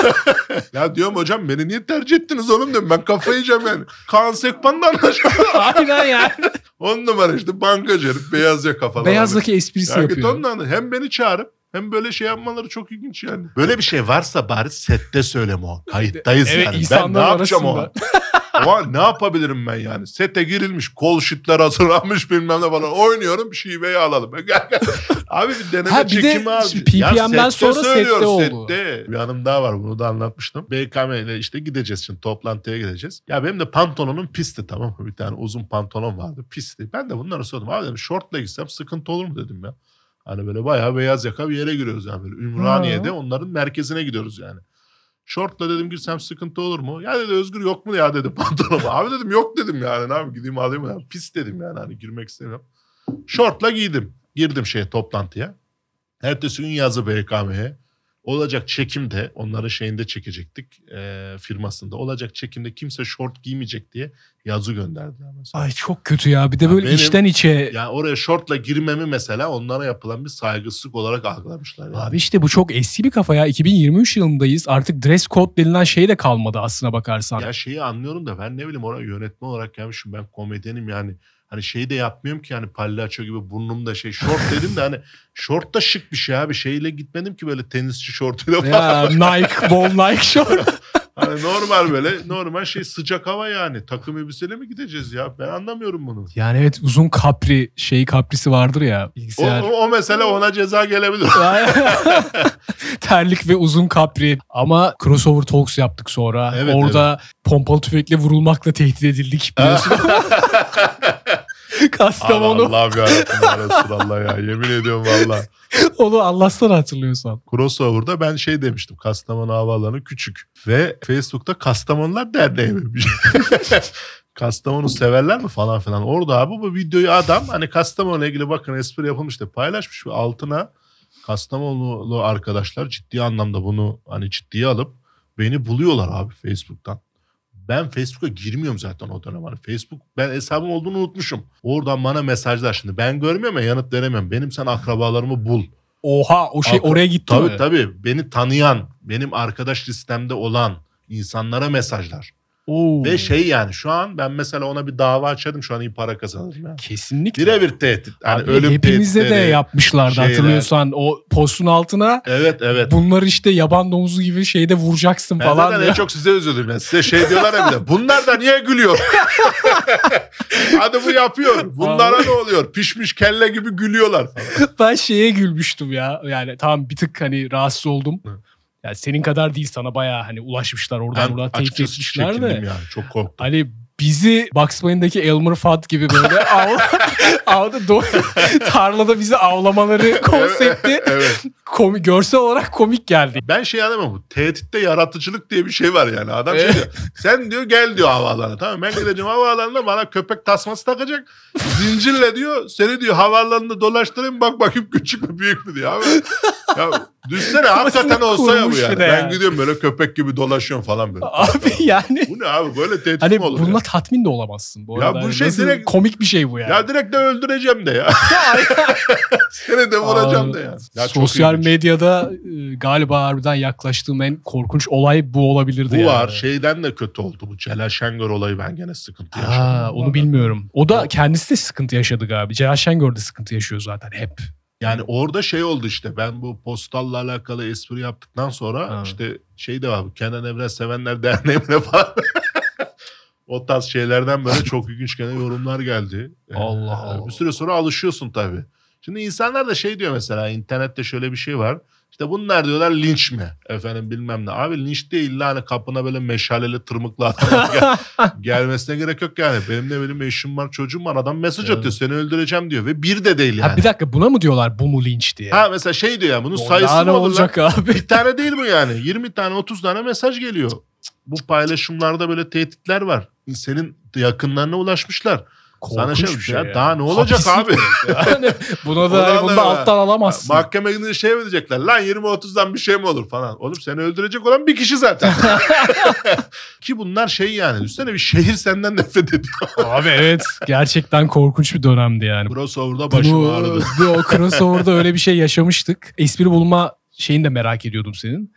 [SPEAKER 2] ya diyorum hocam beni niye tercih ettiniz oğlum diyorum. Ben kafayı yiyeceğim yani. Kaan Sekban'dan anlaşılıyor.
[SPEAKER 1] Aynen yani.
[SPEAKER 2] On numara işte bankacı herif beyaz yaka falan.
[SPEAKER 1] Beyazdaki esprisi
[SPEAKER 2] Ya
[SPEAKER 1] yapıyor.
[SPEAKER 2] ondan hem beni çağırıp hem böyle şey yapmaları çok ilginç yani. Böyle bir şey varsa bari sette söyleme o. Kayıttayız
[SPEAKER 1] Evet,
[SPEAKER 2] yani. Ben ne yapacağım
[SPEAKER 1] arasında.
[SPEAKER 2] O an ne yapabilirim ben yani? Sete girilmiş, kol şitler hazırlanmış bilmem ne falan. Oynuyorum şiveyi alalım. abi bir deneme
[SPEAKER 1] Ha, bir de
[SPEAKER 2] çekimi
[SPEAKER 1] şimdi
[SPEAKER 2] Ya
[SPEAKER 1] PPM'den sonra sette oldu.
[SPEAKER 2] Sette. Bir hanım daha var bunu da anlatmıştım. BKM ile işte gideceğiz şimdi toplantıya gideceğiz. Ya benim de pantolonum pisti tamam mı? Bir tane uzun pantolon vardı pisti. Ben de bunları sordum. Abi dedim şortla gitsem sıkıntı olur mu dedim ya. Hani böyle bayağı beyaz yaka bir yere giriyoruz yani böyle Ümraniye'de
[SPEAKER 1] Ha.
[SPEAKER 2] onların merkezine gidiyoruz yani. Şortla dedim girsem sıkıntı olur mu? Ya dedi Özgür yok mu ya dedi pantolon. Abi dedim yok dedim yani. Yapayım gideyim alayım. Ya. Pis dedim yani hani girmek istemiyorum. Şortla giydim. Girdim şeye toplantıya. Ertesi gün yazı BKM'ye. Olacak çekimde onların şeyinde çekecektik e, firmasında. Olacak çekimde kimse şort giymeyecek diye yazı gönderdiler mesela.
[SPEAKER 1] Ay çok kötü ya. Bir de böyle
[SPEAKER 2] benim-
[SPEAKER 1] içten içe.
[SPEAKER 2] Yani oraya şortla girmemi mesela onlara yapılan bir saygısızlık olarak algılamışlar. Yani.
[SPEAKER 1] Abi işte bu çok eski bir kafa ya. 2023 yılındayız. Artık dress code denilen şey de kalmadı aslına bakarsan.
[SPEAKER 2] Ya şeyi anlıyorum da ben ne bileyim oraya yönetmen olarak gelmişim ben komedyenim yani. Hani şeyi de yapmıyorum ki hani palyaço gibi burnumda şey şort dedim de hani şort da şık bir şey abi şeyle gitmedim ki böyle tenisçi şortuyla falan.
[SPEAKER 1] Ya Nike, bol Nike short.
[SPEAKER 2] Hani normal böyle normal şey sıcak hava yani takım elbiseyle mi gideceğiz ya ben anlamıyorum bunu.
[SPEAKER 1] Yani evet uzun kapri şeyi kaprisi vardır ya
[SPEAKER 2] O,
[SPEAKER 1] bilgisayar.
[SPEAKER 2] o, o mesele ona ceza gelebilir.
[SPEAKER 1] Terlik ve uzun kapri. Ama crossover talks yaptık sonra.
[SPEAKER 2] Evet,
[SPEAKER 1] Orada pompalı tüfekle vurulmakla tehdit edildik biliyorsun. Kastamonu.
[SPEAKER 2] Allah'ım yarabbim ya Resulallah ya yemin ediyorum valla.
[SPEAKER 1] Onu Allah'tan hatırlıyorsan.
[SPEAKER 2] Crossover'da ben şey demiştim. Kastamonu havaalanı küçük. Ve Facebook'ta Kastamonular Derneği şey. Kastamonu severler mi falan filan. Orada abi bu videoyu adam hani Kastamonu ile ilgili bakın espri yapılmıştı. Paylaşmış ve altına Kastamonulu arkadaşlar ciddi anlamda bunu hani ciddiye alıp beni buluyorlar abi Facebook'tan. Ben Facebook'a girmiyorum zaten o dönem. Hani Facebook ben hesabım olduğunu unutmuşum. Oradan bana mesajlar şimdi. Ben görmüyorum ya yanıt veremiyorum. Benim sen akrabalarımı bul.
[SPEAKER 1] Oha o şey
[SPEAKER 2] Akra-
[SPEAKER 1] oraya gitti
[SPEAKER 2] Tabii
[SPEAKER 1] mi?
[SPEAKER 2] tabii. Beni tanıyan, benim arkadaş listemde olan insanlara mesajlar.
[SPEAKER 1] Oo.
[SPEAKER 2] Ve şey yani şu an ben mesela ona bir dava açarım şu an iyi para kazanırım yani.
[SPEAKER 1] Kesinlikle.
[SPEAKER 2] Birebir tehdit. Hani
[SPEAKER 1] Abi
[SPEAKER 2] ölüm
[SPEAKER 1] hepimize de yapmışlardı
[SPEAKER 2] şeyler.
[SPEAKER 1] hatırlıyorsan o postun altına
[SPEAKER 2] Evet evet.
[SPEAKER 1] bunlar işte yaban domuzu gibi şeyde vuracaksın
[SPEAKER 2] Ben
[SPEAKER 1] falan
[SPEAKER 2] zaten
[SPEAKER 1] diyor.
[SPEAKER 2] en çok size üzüldüm. Yani size şey diyorlar ya de. Bunlar da niye gülüyor? Hadi bu yapıyor. Bunlara ne oluyor? Pişmiş kelle gibi gülüyorlar. falan.
[SPEAKER 1] ben şeye gülmüştüm ya. Yani tamam bir tık hani rahatsız oldum.
[SPEAKER 2] Hı.
[SPEAKER 1] Yani senin kadar değil sana bayağı hani ulaşmışlar oradan
[SPEAKER 2] Ben
[SPEAKER 1] buradan tehdit etmişler de.
[SPEAKER 2] yani. Çok korktum.
[SPEAKER 1] Hani bizi Bugs Bunny'deki Elmer Fudd gibi böyle av, avda do- tarlada bizi avlamaları konsepti
[SPEAKER 2] evet.
[SPEAKER 1] komi, görsel olarak komik geldi.
[SPEAKER 2] Ben şey anlamam. Bu tehditte yaratıcılık diye bir şey var yani. Adam şey diyor. Sen diyor gel diyor havaalanına. Tamam ben gideceğim havaalanına bana köpek tasması takacak. Zincirle diyor seni diyor havaalanında dolaştırayım bak bakayım küçük mü büyük mü diyor. Abi, ya düşsene hakikaten olsa ya bu yani. Ben
[SPEAKER 1] yani.
[SPEAKER 2] gidiyorum böyle köpek gibi dolaşıyorum falan böyle.
[SPEAKER 1] Abi yani
[SPEAKER 2] Bu ne abi böyle tehdit
[SPEAKER 1] hani
[SPEAKER 2] mi olur
[SPEAKER 1] bununla
[SPEAKER 2] ya?
[SPEAKER 1] tatmin de olamazsın bu
[SPEAKER 2] Ya
[SPEAKER 1] arada.
[SPEAKER 2] bu
[SPEAKER 1] Hani
[SPEAKER 2] şey
[SPEAKER 1] nasıl
[SPEAKER 2] direkt-
[SPEAKER 1] komik bir şey bu yani.
[SPEAKER 2] Ya direkt de öldüreceğim de ya. Seni de vuracağım da ya. ya
[SPEAKER 1] Sosyal medyada e, galiba harbiden yaklaştığım en korkunç olay bu olabilirdi
[SPEAKER 2] Bu
[SPEAKER 1] yani.
[SPEAKER 2] var. Şeyden de kötü oldu bu. Celal Şengör olayı ben gene sıkıntı yaşadım.
[SPEAKER 1] Ha, onu bilmiyorum. O da kendisi de sıkıntı yaşadı galiba. Celal Şengör de sıkıntı yaşıyor zaten hep.
[SPEAKER 2] Yani orada şey oldu işte ben bu postalla alakalı espri yaptıktan sonra
[SPEAKER 1] Ha.
[SPEAKER 2] işte şey de var Kenan Evren Sevenler Derneği'ne falan o tarz şeylerden böyle çok ilginç gene yorumlar geldi. Ee,
[SPEAKER 1] Allah Allah.
[SPEAKER 2] Bir süre sonra alışıyorsun tabii. Şimdi insanlar da şey diyor mesela internette şöyle bir şey var. İşte bunlar diyorlar linç mi? Efendim bilmem ne. Abi linç değil illa hani kapına böyle meşaleli tırmıklı adamlar gel- gelmesine gerek yok yani. Benim de benim eşim var çocuğum var adam mesaj
[SPEAKER 1] Evet.
[SPEAKER 2] atıyor seni öldüreceğim diyor ve bir de değil yani.
[SPEAKER 1] Ha, bir dakika buna mı diyorlar bu mu linç diye?
[SPEAKER 2] Ha mesela şey diyor ya bunun
[SPEAKER 1] Daha
[SPEAKER 2] sayısı
[SPEAKER 1] ne
[SPEAKER 2] mı lan?
[SPEAKER 1] olacak abi?
[SPEAKER 2] Bir tane değil bu yani. 20 tane 30 tane mesaj geliyor. Bu paylaşımlarda böyle tehditler var. Senin yakınlarına ulaşmışlar. Sana
[SPEAKER 1] Korkunç
[SPEAKER 2] şey,
[SPEAKER 1] bir şey
[SPEAKER 2] ya,
[SPEAKER 1] ya.
[SPEAKER 2] daha ne olacak
[SPEAKER 1] Hapislik
[SPEAKER 2] abi?
[SPEAKER 1] Yani buna da hani bunu
[SPEAKER 2] da-
[SPEAKER 1] da alttan alamazsın.
[SPEAKER 2] Mahkeme gidince şey mi diyecekler? Lan 20-30'dan bir şey mi olur falan. Oğlum seni öldürecek olan bir kişi zaten. Ki bunlar şey yani. Üstüne bir şehir senden nefret ediyor.
[SPEAKER 1] Abi evet gerçekten korkunç bir dönemdi yani.
[SPEAKER 2] Crossover'da başım ağrıdı.
[SPEAKER 1] Bunu, o crossover'da öyle bir şey yaşamıştık. Espri bulma şeyini de merak ediyordum senin.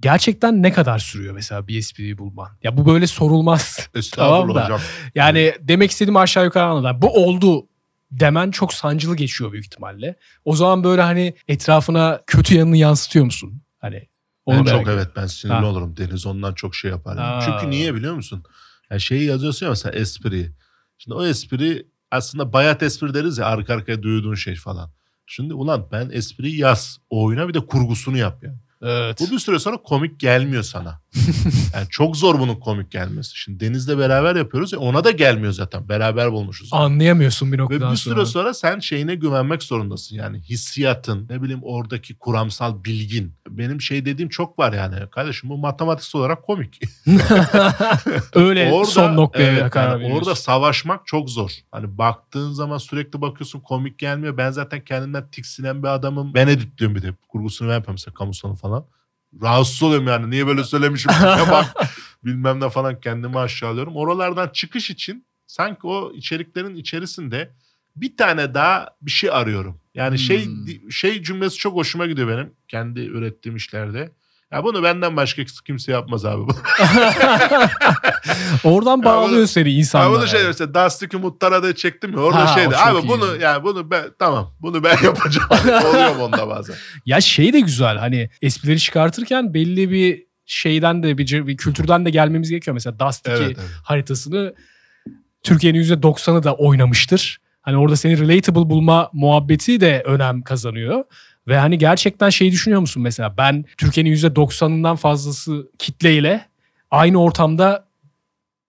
[SPEAKER 1] Gerçekten ne kadar sürüyor mesela bir espriyi bulman? Ya bu böyle sorulmaz. Tamam da.
[SPEAKER 2] hocam.
[SPEAKER 1] Yani demek istediğim aşağı yukarı anladım. Bu oldu demen çok sancılı geçiyor büyük ihtimalle. O zaman böyle hani etrafına kötü yanını yansıtıyor musun? Hani onu
[SPEAKER 2] Ben çok
[SPEAKER 1] ediyorum.
[SPEAKER 2] evet ben sinirli
[SPEAKER 1] Ha.
[SPEAKER 2] olurum. Deniz ondan çok şey yapar.
[SPEAKER 1] Ha.
[SPEAKER 2] Çünkü niye biliyor musun? Yani şeyi yazıyorsun ya mesela espri. Şimdi o espri aslında bayat espri deriz ya arka arkaya duyduğun şey falan. Şimdi ulan ben espriyi yaz. O oyuna bir de kurgusunu yap yani.
[SPEAKER 1] Evet.
[SPEAKER 2] Bu bir süre sonra komik gelmiyor sana. yani çok zor bunun komik gelmesi. Şimdi Deniz'le beraber yapıyoruz ya ona da gelmiyor zaten. Beraber bulmuşuz.
[SPEAKER 1] Anlayamıyorsun bir
[SPEAKER 2] Ve
[SPEAKER 1] noktadan
[SPEAKER 2] bir
[SPEAKER 1] sonra.
[SPEAKER 2] süre sonra sen şeyine güvenmek zorundasın. Yani hissiyatın, ne bileyim oradaki kuramsal bilgin. Benim şey dediğim çok var yani. Kardeşim bu matematiksel olarak komik.
[SPEAKER 1] Öyle son noktaya
[SPEAKER 2] evet,
[SPEAKER 1] karar
[SPEAKER 2] yani orada savaşmak çok zor. Hani baktığın zaman sürekli bakıyorsun komik gelmiyor. Ben zaten kendimden tiksinen bir adamım. Ben editliyorum bir de. Kurgusunu ben yapıyorum mesela kamusanı falan. Rahatsız oluyorum yani. Niye böyle söylemişim? Ya bak bilmem ne falan kendimi aşağılıyorum. Oralardan çıkış için sanki o içeriklerin içerisinde bir tane daha bir şey arıyorum. Yani şey
[SPEAKER 1] Hmm.
[SPEAKER 2] şey cümlesi çok hoşuma gidiyor benim kendi ürettiğim işlerde. Ya bunu benden başka kimse yapmaz abi.
[SPEAKER 1] Oradan bağlıyor
[SPEAKER 2] bunu-
[SPEAKER 1] seni
[SPEAKER 2] Ya
[SPEAKER 1] insanlar.
[SPEAKER 2] bunu şey mesela Dusty Muhtar'a da çektim ya orada
[SPEAKER 1] Ha,
[SPEAKER 2] şeydi. Abi
[SPEAKER 1] iyi.
[SPEAKER 2] bunu yani bunu ben tamam bunu ben yapacağım. Oluyor onda bazen.
[SPEAKER 1] Ya şey de güzel hani esprileri çıkartırken belli bir şeyden de bir, bir kültürden de gelmemiz gerekiyor. Mesela Dust 2
[SPEAKER 2] Evet, evet.
[SPEAKER 1] haritasını Türkiye'nin %90'ı da oynamıştır. Hani orada seni relatable bulma muhabbeti de önem kazanıyor. Ve hani gerçekten şey düşünüyor musun mesela ben Türkiye'nin %90'ından fazlası kitleyle aynı ortamda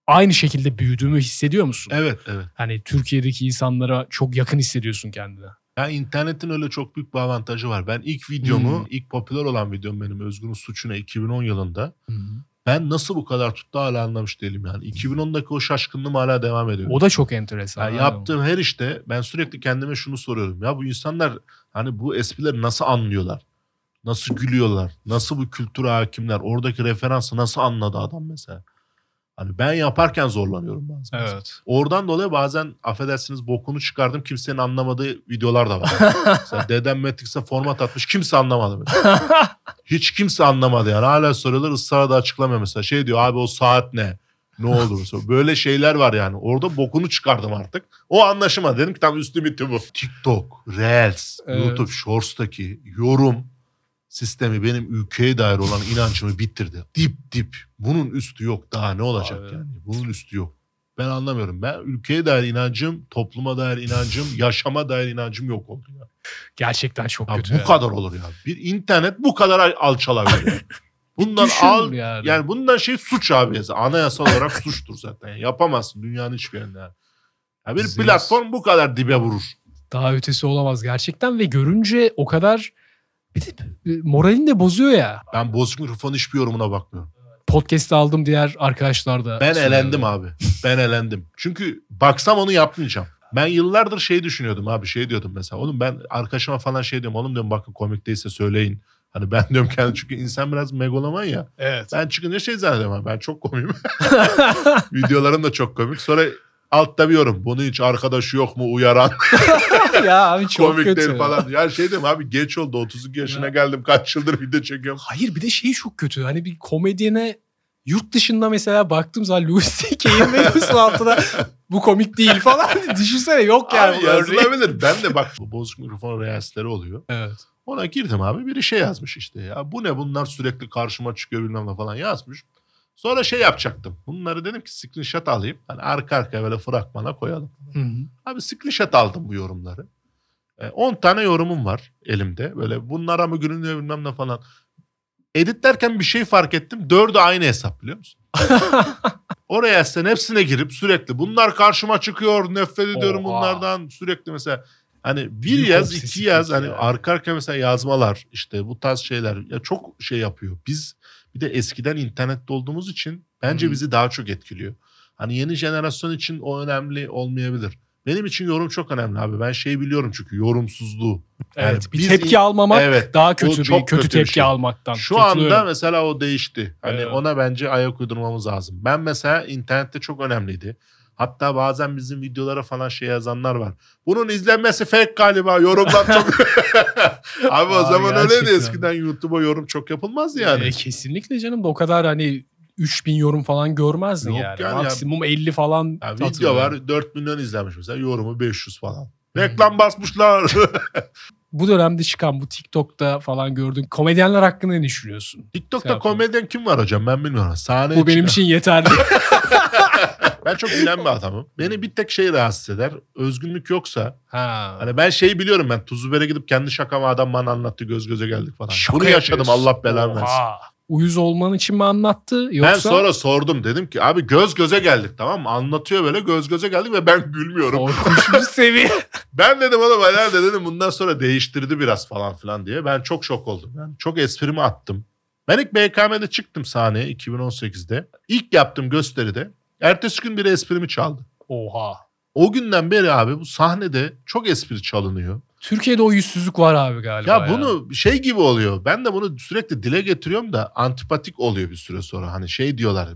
[SPEAKER 1] aynı şekilde büyüdüğümü hissediyor musun?
[SPEAKER 2] Evet evet.
[SPEAKER 1] Hani Türkiye'deki insanlara çok yakın hissediyorsun kendini.
[SPEAKER 2] Ya internetin öyle çok büyük bir avantajı var. Ben ilk videomu,
[SPEAKER 1] Hmm.
[SPEAKER 2] ilk popüler olan videom benim Özgür'ün Suçuna 2010 yılında. Ben nasıl bu kadar tuttu hala anlamış değilim yani. 2010'daki o şaşkınlığım hala devam ediyor.
[SPEAKER 1] O da çok enteresan.
[SPEAKER 2] Yani yaptığım her işte ben sürekli kendime şunu soruyorum. Ya bu insanlar hani bu esprileri nasıl anlıyorlar? Nasıl gülüyorlar? Nasıl bu kültüre hakimler? Oradaki referansı nasıl anladı adam mesela? Hani ben yaparken zorlanıyorum bazen.
[SPEAKER 1] Evet.
[SPEAKER 2] Oradan dolayı bazen affedersiniz bokunu çıkardım kimsenin anlamadığı videolar da var. mesela dedem Matrix'e format atmış kimse anlamadı mesela. Hiç kimse anlamadı yani. Hala soruyorlar ısrarla da açıklamıyor mesela. Şey diyor abi o saat ne? Ne oldu mesela? Böyle şeyler var yani. Orada bokunu çıkardım artık. O anlaşılmadı. Dedim ki tam üstü bitti bu. TikTok, Reels,
[SPEAKER 1] Evet.
[SPEAKER 2] YouTube Shorts'taki yorum sistemi benim ülkeye dair olan inancımı bitirdi. Dip dip. Bunun üstü yok. Daha ne olacak
[SPEAKER 1] Abi.
[SPEAKER 2] yani? Bunun üstü yok. Ben anlamıyorum. Ben ülkeye dair inancım, topluma dair inancım, yaşama dair inancım yok oldu ya.
[SPEAKER 1] Gerçekten çok
[SPEAKER 2] Ya
[SPEAKER 1] kötü.
[SPEAKER 2] bu
[SPEAKER 1] ya.
[SPEAKER 2] kadar olur ya. Bir internet bu kadar al- alçalabilir. Bundan al
[SPEAKER 1] yani.
[SPEAKER 2] yani bundan şey suç abi. Anayasal olarak suçtur zaten. Yani yapamazsın dünyanın hiçbir yerinde. Yani. Ya bir
[SPEAKER 1] Biz-
[SPEAKER 2] platform bu kadar dibe vurur.
[SPEAKER 1] Daha ötesi olamaz gerçekten ve görünce o kadar bir de moralini de bozuyor ya.
[SPEAKER 2] Ben bozuk mikrofon hiçbir yorumuna bakmıyorum.
[SPEAKER 1] Podcast'te aldım diğer arkadaşlar da.
[SPEAKER 2] Ben
[SPEAKER 1] söylüyorlar.
[SPEAKER 2] elendim abi. Ben elendim. Çünkü baksam onu yapmayacağım. Ben yıllardır şey düşünüyordum abi şey diyordum mesela. Oğlum ben arkadaşıma falan şey diyorum. Oğlum diyorum bakın komik değilse söyleyin. Hani ben diyorum kendi çünkü insan biraz megaloman ya.
[SPEAKER 1] Evet.
[SPEAKER 2] Ben çıkınca şey zannediyorum abi, ben çok komiyim. Videolarım da çok komik. Sonra altta bir yorum. Bunu hiç arkadaşı yok mu uyaran
[SPEAKER 1] ya abi çok
[SPEAKER 2] komik
[SPEAKER 1] kötü.
[SPEAKER 2] değil falan. Ya şey diyorum abi geç oldu 32 yaşına geldim kaç yıldır video çekiyorum.
[SPEAKER 1] Hayır bir de şey çok kötü. Hani bir komedyene yurt dışında mesela baktığım zaman Louis C.K.'in videosu altına bu komik değil falan. Düşünsene yok yani.
[SPEAKER 2] abi yazılabilir. Ben de bak bu bozuk mikrofon reelsleri oluyor.
[SPEAKER 1] Evet.
[SPEAKER 2] Ona girdim abi biri şey yazmış işte ya bu ne bunlar sürekli karşıma çıkıyor bilmem ne falan yazmış. Sonra şey yapacaktım. Bunları dedim ki screenshot alayım. Hani arka arkaya böyle fragmana koyalım.
[SPEAKER 1] Hı hı.
[SPEAKER 2] Abi screenshot aldım bu yorumları. E, 10 tane yorumum var elimde. Böyle bunlara mı gülünüyor bilmem ne falan. Editlerken bir şey fark ettim. Dördü aynı hesap biliyor musun? Oraya sen hepsine girip sürekli bunlar karşıma çıkıyor nefret ediyorum
[SPEAKER 1] Oha.
[SPEAKER 2] bunlardan sürekli mesela hani bir
[SPEAKER 1] Büyük
[SPEAKER 2] yaz iki yaz hani
[SPEAKER 1] ya.
[SPEAKER 2] arka arkaya mesela yazmalar işte bu tarz şeyler ya çok şey yapıyor. Biz bir de eskiden internette olduğumuz için bence
[SPEAKER 1] Hı.
[SPEAKER 2] bizi daha çok etkiliyor. Hani yeni jenerasyon için o önemli olmayabilir. Benim için yorum çok önemli abi. Ben şey biliyorum çünkü yorumsuzluğu. Yani
[SPEAKER 1] Evet. bir tepki almamak
[SPEAKER 2] Evet.
[SPEAKER 1] daha kötü bir
[SPEAKER 2] çok
[SPEAKER 1] kötü
[SPEAKER 2] kötü bir
[SPEAKER 1] tepki
[SPEAKER 2] şey.
[SPEAKER 1] almaktan.
[SPEAKER 2] Şu anda mesela o değişti. Hani
[SPEAKER 1] Evet.
[SPEAKER 2] ona bence ayak uydurmamız lazım. Ben mesela internette çok önemliydi. Hatta bazen bizim videolara falan şey yazanlar var. Bunun izlenmesi fake galiba. Yorumlar çok... Abi o
[SPEAKER 1] Aa,
[SPEAKER 2] zaman öyleydi.
[SPEAKER 1] gerçekten.
[SPEAKER 2] Eskiden YouTube'a yorum çok yapılmazdı yani.
[SPEAKER 1] E, kesinlikle canım o kadar hani 3000 yorum falan görmezdin
[SPEAKER 2] Yok
[SPEAKER 1] yani.
[SPEAKER 2] yani ya.
[SPEAKER 1] Maksimum 50 falan.
[SPEAKER 2] Ya video
[SPEAKER 1] hatırlıyorum.
[SPEAKER 2] var 4 milyon izlenmiş mesela. Yorumu 500 falan. Reklam basmışlar.
[SPEAKER 1] Bu dönemde çıkan bu TikTok'ta falan gördüğün komedyenler hakkında ne düşünüyorsun?
[SPEAKER 2] TikTok'ta
[SPEAKER 1] yapalım.
[SPEAKER 2] komedyen kim var hocam ben bilmiyorum. Sahne
[SPEAKER 1] Bu benim için yeterli.
[SPEAKER 2] Ben çok gülen bir adamım. Beni bir tek şey rahatsız eder. Özgünlük yoksa
[SPEAKER 1] ha.
[SPEAKER 2] Hani ben şeyi biliyorum ben Tuzluber'e gidip kendi şakamı adam bana anlattı göz göze geldik falan.
[SPEAKER 1] Şaka
[SPEAKER 2] Bunu yaşadım
[SPEAKER 1] yapıyorsun.
[SPEAKER 2] Allah belanı versin.
[SPEAKER 1] Oha. Uyuz olman için mi anlattı yoksa?
[SPEAKER 2] Ben sonra sordum dedim ki abi göz göze geldik tamam mı? Anlatıyor böyle göz göze geldik ve ben gülmüyorum.
[SPEAKER 1] Korkunç bir seviye.
[SPEAKER 2] Ben dedim oğlum herhalde dedim bundan sonra değiştirdi biraz falan filan diye. Ben çok şok oldum. Yani çok esprimi attım. Ben ilk BKM'de çıktım sahneye 2018'de. İlk yaptım gösteride. Ertesi gün biri esprimi çaldı.
[SPEAKER 1] Oha.
[SPEAKER 2] O günden beri abi bu sahnede çok espri çalınıyor.
[SPEAKER 1] Türkiye'de o yüzsüzlük var abi galiba.
[SPEAKER 2] Ya bunu şey gibi oluyor. Ben de bunu sürekli dile getiriyorum da antipatik oluyor bir süre sonra. Hani şey diyorlar.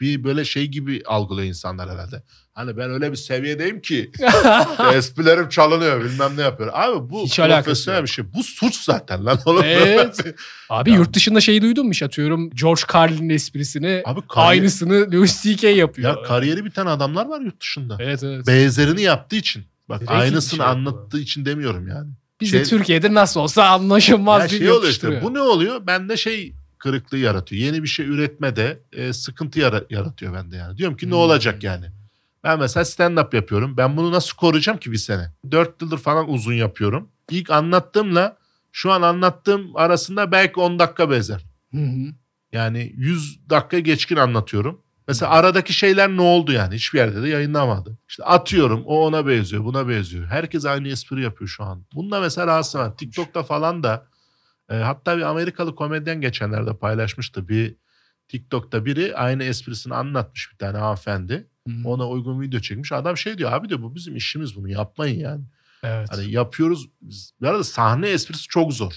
[SPEAKER 2] Bir böyle şey gibi algılıyor insanlar herhalde. Hani ben öyle bir seviyedeyim ki esprilerim çalınıyor bilmem ne yapıyor. Abi bu
[SPEAKER 1] Hiç
[SPEAKER 2] profesyonel bir şey. Bu suç zaten lan oğlum.
[SPEAKER 1] Evet. Abi
[SPEAKER 2] Ya.
[SPEAKER 1] yurt dışında şey duydun mu atıyorum George Carlin'in esprisini
[SPEAKER 2] Abi kariyer,
[SPEAKER 1] aynısını Louis C.K. yapıyor.
[SPEAKER 2] ya kariyeri biten adamlar var yurt dışında.
[SPEAKER 1] Evet evet.
[SPEAKER 2] Benzerini yaptığı için. Bak
[SPEAKER 1] Direkt
[SPEAKER 2] aynısını
[SPEAKER 1] şey
[SPEAKER 2] anlattığı için demiyorum yani.
[SPEAKER 1] Biz
[SPEAKER 2] şey-
[SPEAKER 1] de Türkiye'de nasıl olsa anlaşılmaz
[SPEAKER 2] Ya
[SPEAKER 1] diye
[SPEAKER 2] şey oluyor işte bu ne oluyor? Bende şey kırıklığı yaratıyor. Yeni bir şey üretmede e, sıkıntı yara- yaratıyor bende yani. Diyorum ki ne
[SPEAKER 1] Hmm.
[SPEAKER 2] olacak yani? Ben mesela stand-up yapıyorum. Ben bunu nasıl koruyacağım ki bir sene? Dört yıldır falan uzun yapıyorum. İlk anlattığımla şu an anlattığım arasında belki 10 dakika bezer.
[SPEAKER 1] Hı hı.
[SPEAKER 2] Yani 100 dakika geçkin anlatıyorum. Mesela aradaki şeyler ne oldu yani? Hiçbir yerde de yayınlamadı. İşte atıyorum o ona benziyor buna benziyor. Herkes aynı espri yapıyor şu an. Bunda mesela rahatsız var. TikTok'ta falan da e, hatta bir Amerikalı komedyen geçenlerde paylaşmıştı. Bir TikTok'ta biri aynı esprisini anlatmış bir tane hanımefendi.
[SPEAKER 1] Hmm.
[SPEAKER 2] Ona uygun video çekmiş. Adam şey diyor abi diyor bu bizim işimiz bunu yapmayın yani.
[SPEAKER 1] Evet.
[SPEAKER 2] Hani yapıyoruz. Bu arada sahne esprisi çok zor.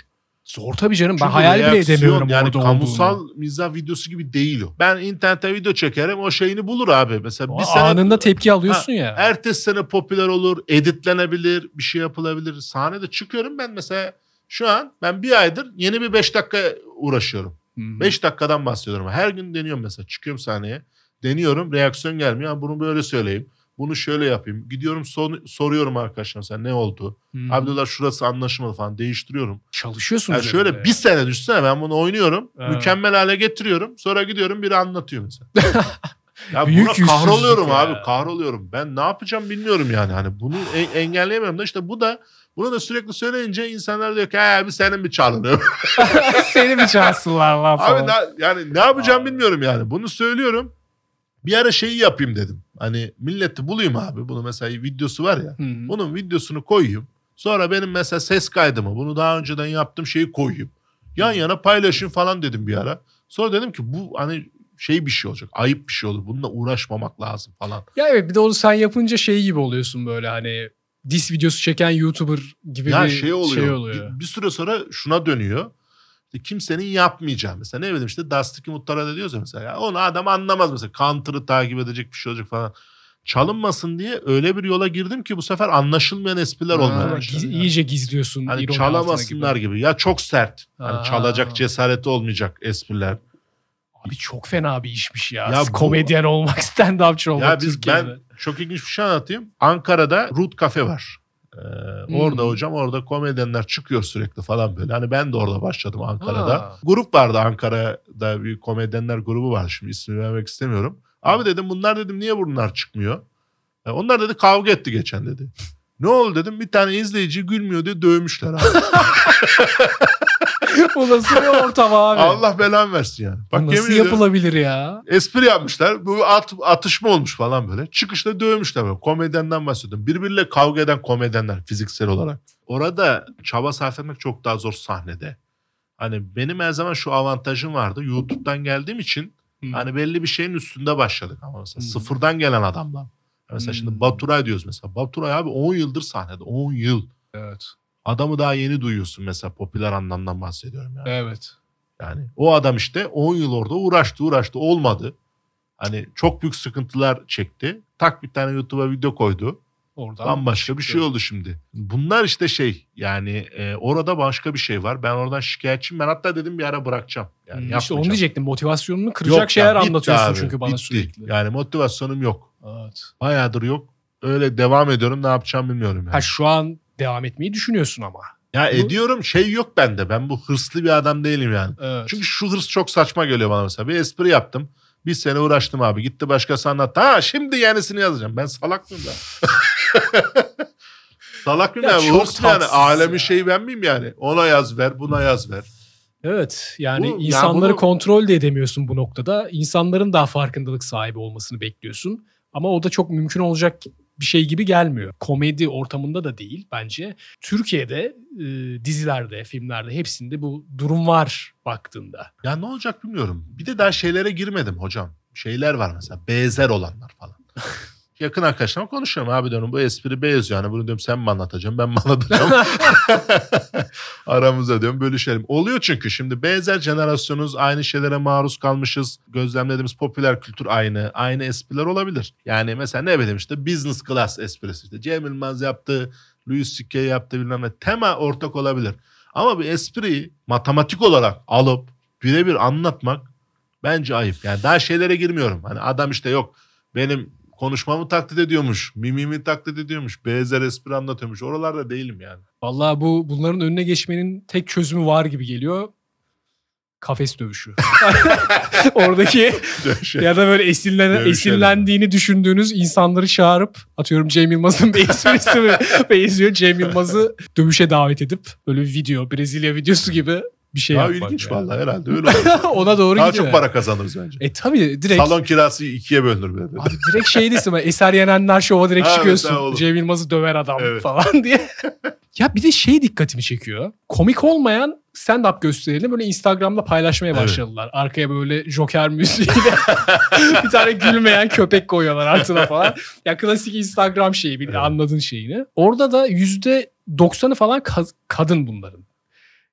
[SPEAKER 1] Zor tabii canım. Ben
[SPEAKER 2] Çünkü
[SPEAKER 1] hayal bile edemiyorum
[SPEAKER 2] yani
[SPEAKER 1] orada
[SPEAKER 2] kamusal
[SPEAKER 1] olduğunu.
[SPEAKER 2] mizah videosu gibi değil o. Ben internete video çekerim o şeyini bulur abi. Mesela
[SPEAKER 1] O
[SPEAKER 2] bir sene
[SPEAKER 1] anında tepki alıyorsun ya.
[SPEAKER 2] ertesi sene popüler olur, editlenebilir, bir şey yapılabilir. Sahnede çıkıyorum ben mesela şu an ben bir aydır yeni bir 5 dakika uğraşıyorum.
[SPEAKER 1] Hmm.
[SPEAKER 2] 5 dakikadan bahsediyorum. Her gün deniyorum mesela. Çıkıyorum sahneye. Deniyorum. Reaksiyon gelmiyor. "Ya bunu böyle söyleyeyim. Bunu şöyle yapayım. Gidiyorum son- soruyorum arkadaşlar mesela ne oldu?
[SPEAKER 1] Hmm.
[SPEAKER 2] Abi diyorlar şurası anlaşılmadı falan. Değiştiriyorum.
[SPEAKER 1] Çalışıyorsun.
[SPEAKER 2] Yani şöyle bir sene düşsene ben bunu oynuyorum.
[SPEAKER 1] Evet.
[SPEAKER 2] Mükemmel hale getiriyorum. Sonra gidiyorum biri anlatıyor mesela. ya
[SPEAKER 1] Büyük
[SPEAKER 2] buna kahroluyorum
[SPEAKER 1] ya.
[SPEAKER 2] abi. Kahroluyorum. Ben ne yapacağım bilmiyorum yani. Hani bunu e- engelleyemiyorum da işte bu da bunu da sürekli söyleyince insanlar diyor ki abi senin bir çalınıyor.
[SPEAKER 1] Seni mi çağırsınlar lan falan.
[SPEAKER 2] Abi na- yani ne yapacağım
[SPEAKER 1] Abi.
[SPEAKER 2] bilmiyorum yani. Bunu söylüyorum. Bir ara şeyi yapayım dedim. Hani milleti bulayım abi. Bunu mesela videosu var ya.
[SPEAKER 1] Hmm.
[SPEAKER 2] Bunun videosunu koyayım. Sonra benim mesela ses kaydımı bunu daha önceden yaptığım şeyi koyayım. Yan yana paylaşayım falan dedim bir ara. Sonra dedim ki bu hani şey bir şey olacak. Ayıp bir şey olur. Bununla uğraşmamak lazım falan.
[SPEAKER 1] Ya evet bir de onu sen yapınca şey gibi oluyorsun böyle hani dis videosu çeken YouTuber gibi
[SPEAKER 2] ya
[SPEAKER 1] bir
[SPEAKER 2] şey oluyor.
[SPEAKER 1] şey oluyor.
[SPEAKER 2] Bir, bir süre sonra şuna dönüyor. İşte kimsenin yapmayacağı mesela ne bileyim işte Dusty Muttara da diyoruz ya mesela. Ya onu adam anlamaz mesela. Counter'ı takip edecek bir şey olacak falan. Çalınmasın diye öyle bir yola girdim ki bu sefer anlaşılmayan espriler olmaya başladı.
[SPEAKER 1] giz-
[SPEAKER 2] yani.
[SPEAKER 1] iyice gizliyorsun.
[SPEAKER 2] Hani çalamasınlar
[SPEAKER 1] altına
[SPEAKER 2] gibi. Ya çok sert. Hani çalacak cesareti olmayacak espriler.
[SPEAKER 1] Abi çok fena bir işmiş ya.
[SPEAKER 2] Ya bu-
[SPEAKER 1] Komedyen olmak, stand-upçı olmak
[SPEAKER 2] ya biz
[SPEAKER 1] Türkiye'de.
[SPEAKER 2] ben çok ilginç bir şey anlatayım. Ankara'da Root Cafe var. Ee,
[SPEAKER 1] Hmm.
[SPEAKER 2] Orada hocam orada komedyenler çıkıyor sürekli falan böyle. Hani ben de orada başladım Ankara'da.
[SPEAKER 1] Ha.
[SPEAKER 2] Grup vardı Ankara'da bir komedyenler grubu vardı şimdi ismini vermek istemiyorum. Abi dedim bunlar dedim niye bunlar çıkmıyor? E, onlar dedi kavga etti geçen dedi. Ne oldu dedim bir tane izleyici gülmüyor diye dövmüşler abi.
[SPEAKER 1] Bu nasıl bir ortam abi?
[SPEAKER 2] Allah belan versin yani.
[SPEAKER 1] Bu nasıl
[SPEAKER 2] yemin ediyorum-
[SPEAKER 1] yapılabilir ya?
[SPEAKER 2] espri yapmışlar. Bu at, atışma olmuş falan böyle. Çıkışta dövmüşler böyle. Komedyenden bahsediyorum. Birbiriyle kavga eden komedyenler fiziksel olarak. Orada çaba sarf etmek çok daha zor sahnede. Hani benim her zaman şu avantajım vardı. YouTube'dan geldiğim için
[SPEAKER 1] Hmm.
[SPEAKER 2] hani belli bir şeyin üstünde başladık ama mesela
[SPEAKER 1] Hmm.
[SPEAKER 2] sıfırdan gelen adamlar. Mesela
[SPEAKER 1] Hmm.
[SPEAKER 2] şimdi Baturay diyoruz mesela. Baturay abi 10 yıldır sahnede. 10 yıl.
[SPEAKER 1] Evet.
[SPEAKER 2] Adamı daha yeni duyuyorsun mesela popüler anlamdan bahsediyorum yani.
[SPEAKER 1] Evet.
[SPEAKER 2] Yani o adam işte 10 yıl orada uğraştı uğraştı olmadı. Hani çok büyük sıkıntılar çekti. Tak bir tane YouTube'a video koydu.
[SPEAKER 1] Oradan
[SPEAKER 2] Bambaşka bir
[SPEAKER 1] çıktı.
[SPEAKER 2] şey oldu şimdi. Bunlar işte şey yani e, orada başka bir şey var. Ben oradan şikayetçiyim. Ben hatta dedim bir ara bırakacağım. Yani
[SPEAKER 1] Hmm, işte onu diyecektim. Motivasyonunu kıracak
[SPEAKER 2] Yok
[SPEAKER 1] şeyler
[SPEAKER 2] ya, bitti
[SPEAKER 1] anlatıyorsun
[SPEAKER 2] abi,
[SPEAKER 1] çünkü bana
[SPEAKER 2] bitti.
[SPEAKER 1] sürekli.
[SPEAKER 2] Yani motivasyonum yok.
[SPEAKER 1] Evet.
[SPEAKER 2] Bayağıdır yok. Öyle devam ediyorum. Ne yapacağım bilmiyorum yani.
[SPEAKER 1] Ha şu an devam etmeyi düşünüyorsun ama.
[SPEAKER 2] ya
[SPEAKER 1] bu-
[SPEAKER 2] ediyorum şey yok bende. Ben bu hırslı bir adam değilim yani.
[SPEAKER 1] Evet.
[SPEAKER 2] Çünkü şu hırs çok saçma geliyor bana mesela. Bir espri yaptım. Bir sene uğraştım abi. Gitti başkası anlattı. Ha şimdi yenisini yazacağım. Ben salak mıyım ben? salak mıyım
[SPEAKER 1] Ya
[SPEAKER 2] yani?
[SPEAKER 1] çok
[SPEAKER 2] Hırs yani? Alemin
[SPEAKER 1] ya.
[SPEAKER 2] şeyi ben miyim yani? Ona yaz ver, buna yaz ver.
[SPEAKER 1] Evet yani
[SPEAKER 2] Bu-
[SPEAKER 1] insanları
[SPEAKER 2] bunu-
[SPEAKER 1] kontrol de edemiyorsun bu noktada. İnsanların daha farkındalık sahibi olmasını bekliyorsun. Ama o da çok mümkün olacak bir şey gibi gelmiyor. Komedi ortamında da değil bence. Türkiye'de e, dizilerde, filmlerde hepsinde bu durum var baktığında.
[SPEAKER 2] Ya ne olacak bilmiyorum. Bir de daha şeylere girmedim hocam. Şeyler var mesela. Benzer olanlar falan. Yakın arkadaşlarımla konuşuyorum abi diyorum bu espri benziyor. Yani bunu diyorum sen mi anlatacaksın ben mi anlatacağım? Aramızda diyorum bölüşelim. Oluyor çünkü şimdi benzer jenerasyonuz aynı şeylere maruz kalmışız. Gözlemlediğimiz popüler kültür aynı. Aynı espriler olabilir. Yani mesela ne bileyim işte business class esprisi işte. Cem Yılmaz yaptı, Louis C.K. yaptı bilmem ne. Tema ortak olabilir. Ama bir espriyi matematik olarak alıp birebir anlatmak bence ayıp. Yani daha şeylere girmiyorum. Hani adam işte yok benim konuşmamı taklit ediyormuş, mimimi taklit ediyormuş, benzer espri anlatıyormuş. Oralarda değilim yani.
[SPEAKER 1] Vallahi bu bunların önüne geçmenin tek çözümü var gibi geliyor. Kafes dövüşü. Oradaki
[SPEAKER 2] Şey,
[SPEAKER 1] ya da böyle esinlen,
[SPEAKER 2] Dövüşelim.
[SPEAKER 1] esinlendiğini düşündüğünüz insanları çağırıp atıyorum Cem Yılmaz'ın bir esprisi mi benziyor. Cem Yılmaz'ı dövüşe davet edip böyle bir video Brezilya videosu gibi bir şey
[SPEAKER 2] Daha ilginç
[SPEAKER 1] yani.
[SPEAKER 2] vallahi herhalde öyle olur.
[SPEAKER 1] Ona doğru
[SPEAKER 2] Daha
[SPEAKER 1] gidiyor.
[SPEAKER 2] çok para kazanırız bence.
[SPEAKER 1] E tabii direkt
[SPEAKER 2] Salon kirası ikiye bölünür de.
[SPEAKER 1] Abi direkt şey değilsin böyle Eser Yenenler şova direkt
[SPEAKER 2] Ha,
[SPEAKER 1] çıkıyorsun.
[SPEAKER 2] olur.
[SPEAKER 1] Cem Yılmaz'ı döver adam
[SPEAKER 2] Evet.
[SPEAKER 1] falan diye. Ya bir de şey dikkatimi çekiyor. Komik olmayan stand-up gösterilerini böyle Instagram'da paylaşmaya
[SPEAKER 2] Evet.
[SPEAKER 1] başladılar. Arkaya böyle Joker müziğiyle bir tane gülmeyen köpek koyuyorlar altına falan. Ya klasik Instagram şeyi bir
[SPEAKER 2] Evet.
[SPEAKER 1] anladığın şeyini. Orada da yüzde doksanı falan ka- kadın bunların.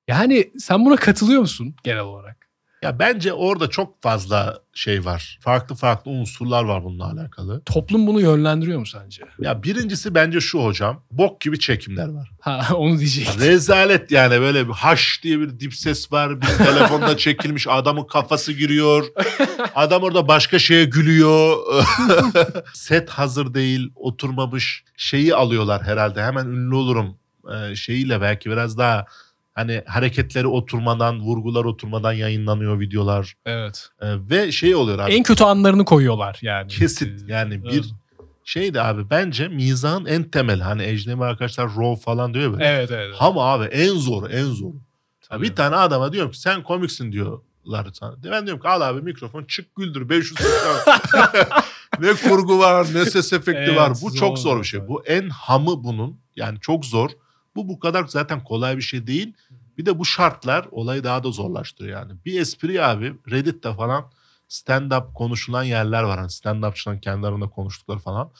[SPEAKER 1] Yani sen buna katılıyor musun genel olarak?
[SPEAKER 2] Ya bence orada çok fazla şey var. Farklı farklı unsurlar var bununla alakalı.
[SPEAKER 1] Toplum bunu yönlendiriyor mu sence?
[SPEAKER 2] Ya birincisi bence şu hocam. Bok gibi çekimler var.
[SPEAKER 1] Ha onu diyecektim.
[SPEAKER 2] Rezalet yani böyle bir haş diye bir dip ses var. Bir telefonda çekilmiş adamın kafası giriyor. Adam orada başka şeye gülüyor. Set hazır değil, oturmamış. Şeyi alıyorlar herhalde. Hemen ünlü olurum e, şeyiyle belki biraz daha hani hareketleri oturmadan, vurgular oturmadan yayınlanıyor videolar.
[SPEAKER 1] Evet.
[SPEAKER 2] E, ve şey oluyor abi.
[SPEAKER 1] En kötü anlarını koyuyorlar yani.
[SPEAKER 2] Kesit yani bir
[SPEAKER 1] Evet.
[SPEAKER 2] şeydi abi bence mizahın en temeli. Hani ecnebi arkadaşlar raw falan diyor böyle.
[SPEAKER 1] Evet evet.
[SPEAKER 2] Ama abi en zor en zor.
[SPEAKER 1] Tabii.
[SPEAKER 2] Bir tane adama diyorum ki sen komiksin diyorlar sana. Ben diyorum ki al abi mikrofon çık güldür 500 Ne kurgu var ne ses efekti
[SPEAKER 1] Evet,
[SPEAKER 2] var. Bu
[SPEAKER 1] zor
[SPEAKER 2] çok zor bir şey. Bu en hamı bunun. Yani çok zor. Bu bu kadar zaten kolay bir şey değil. Bir de bu şartlar olayı daha da zorlaştırıyor yani. Bir espri abi Reddit'te falan stand-up konuşulan yerler var. Hani stand-upçıların kendi aralarında konuştukları falan.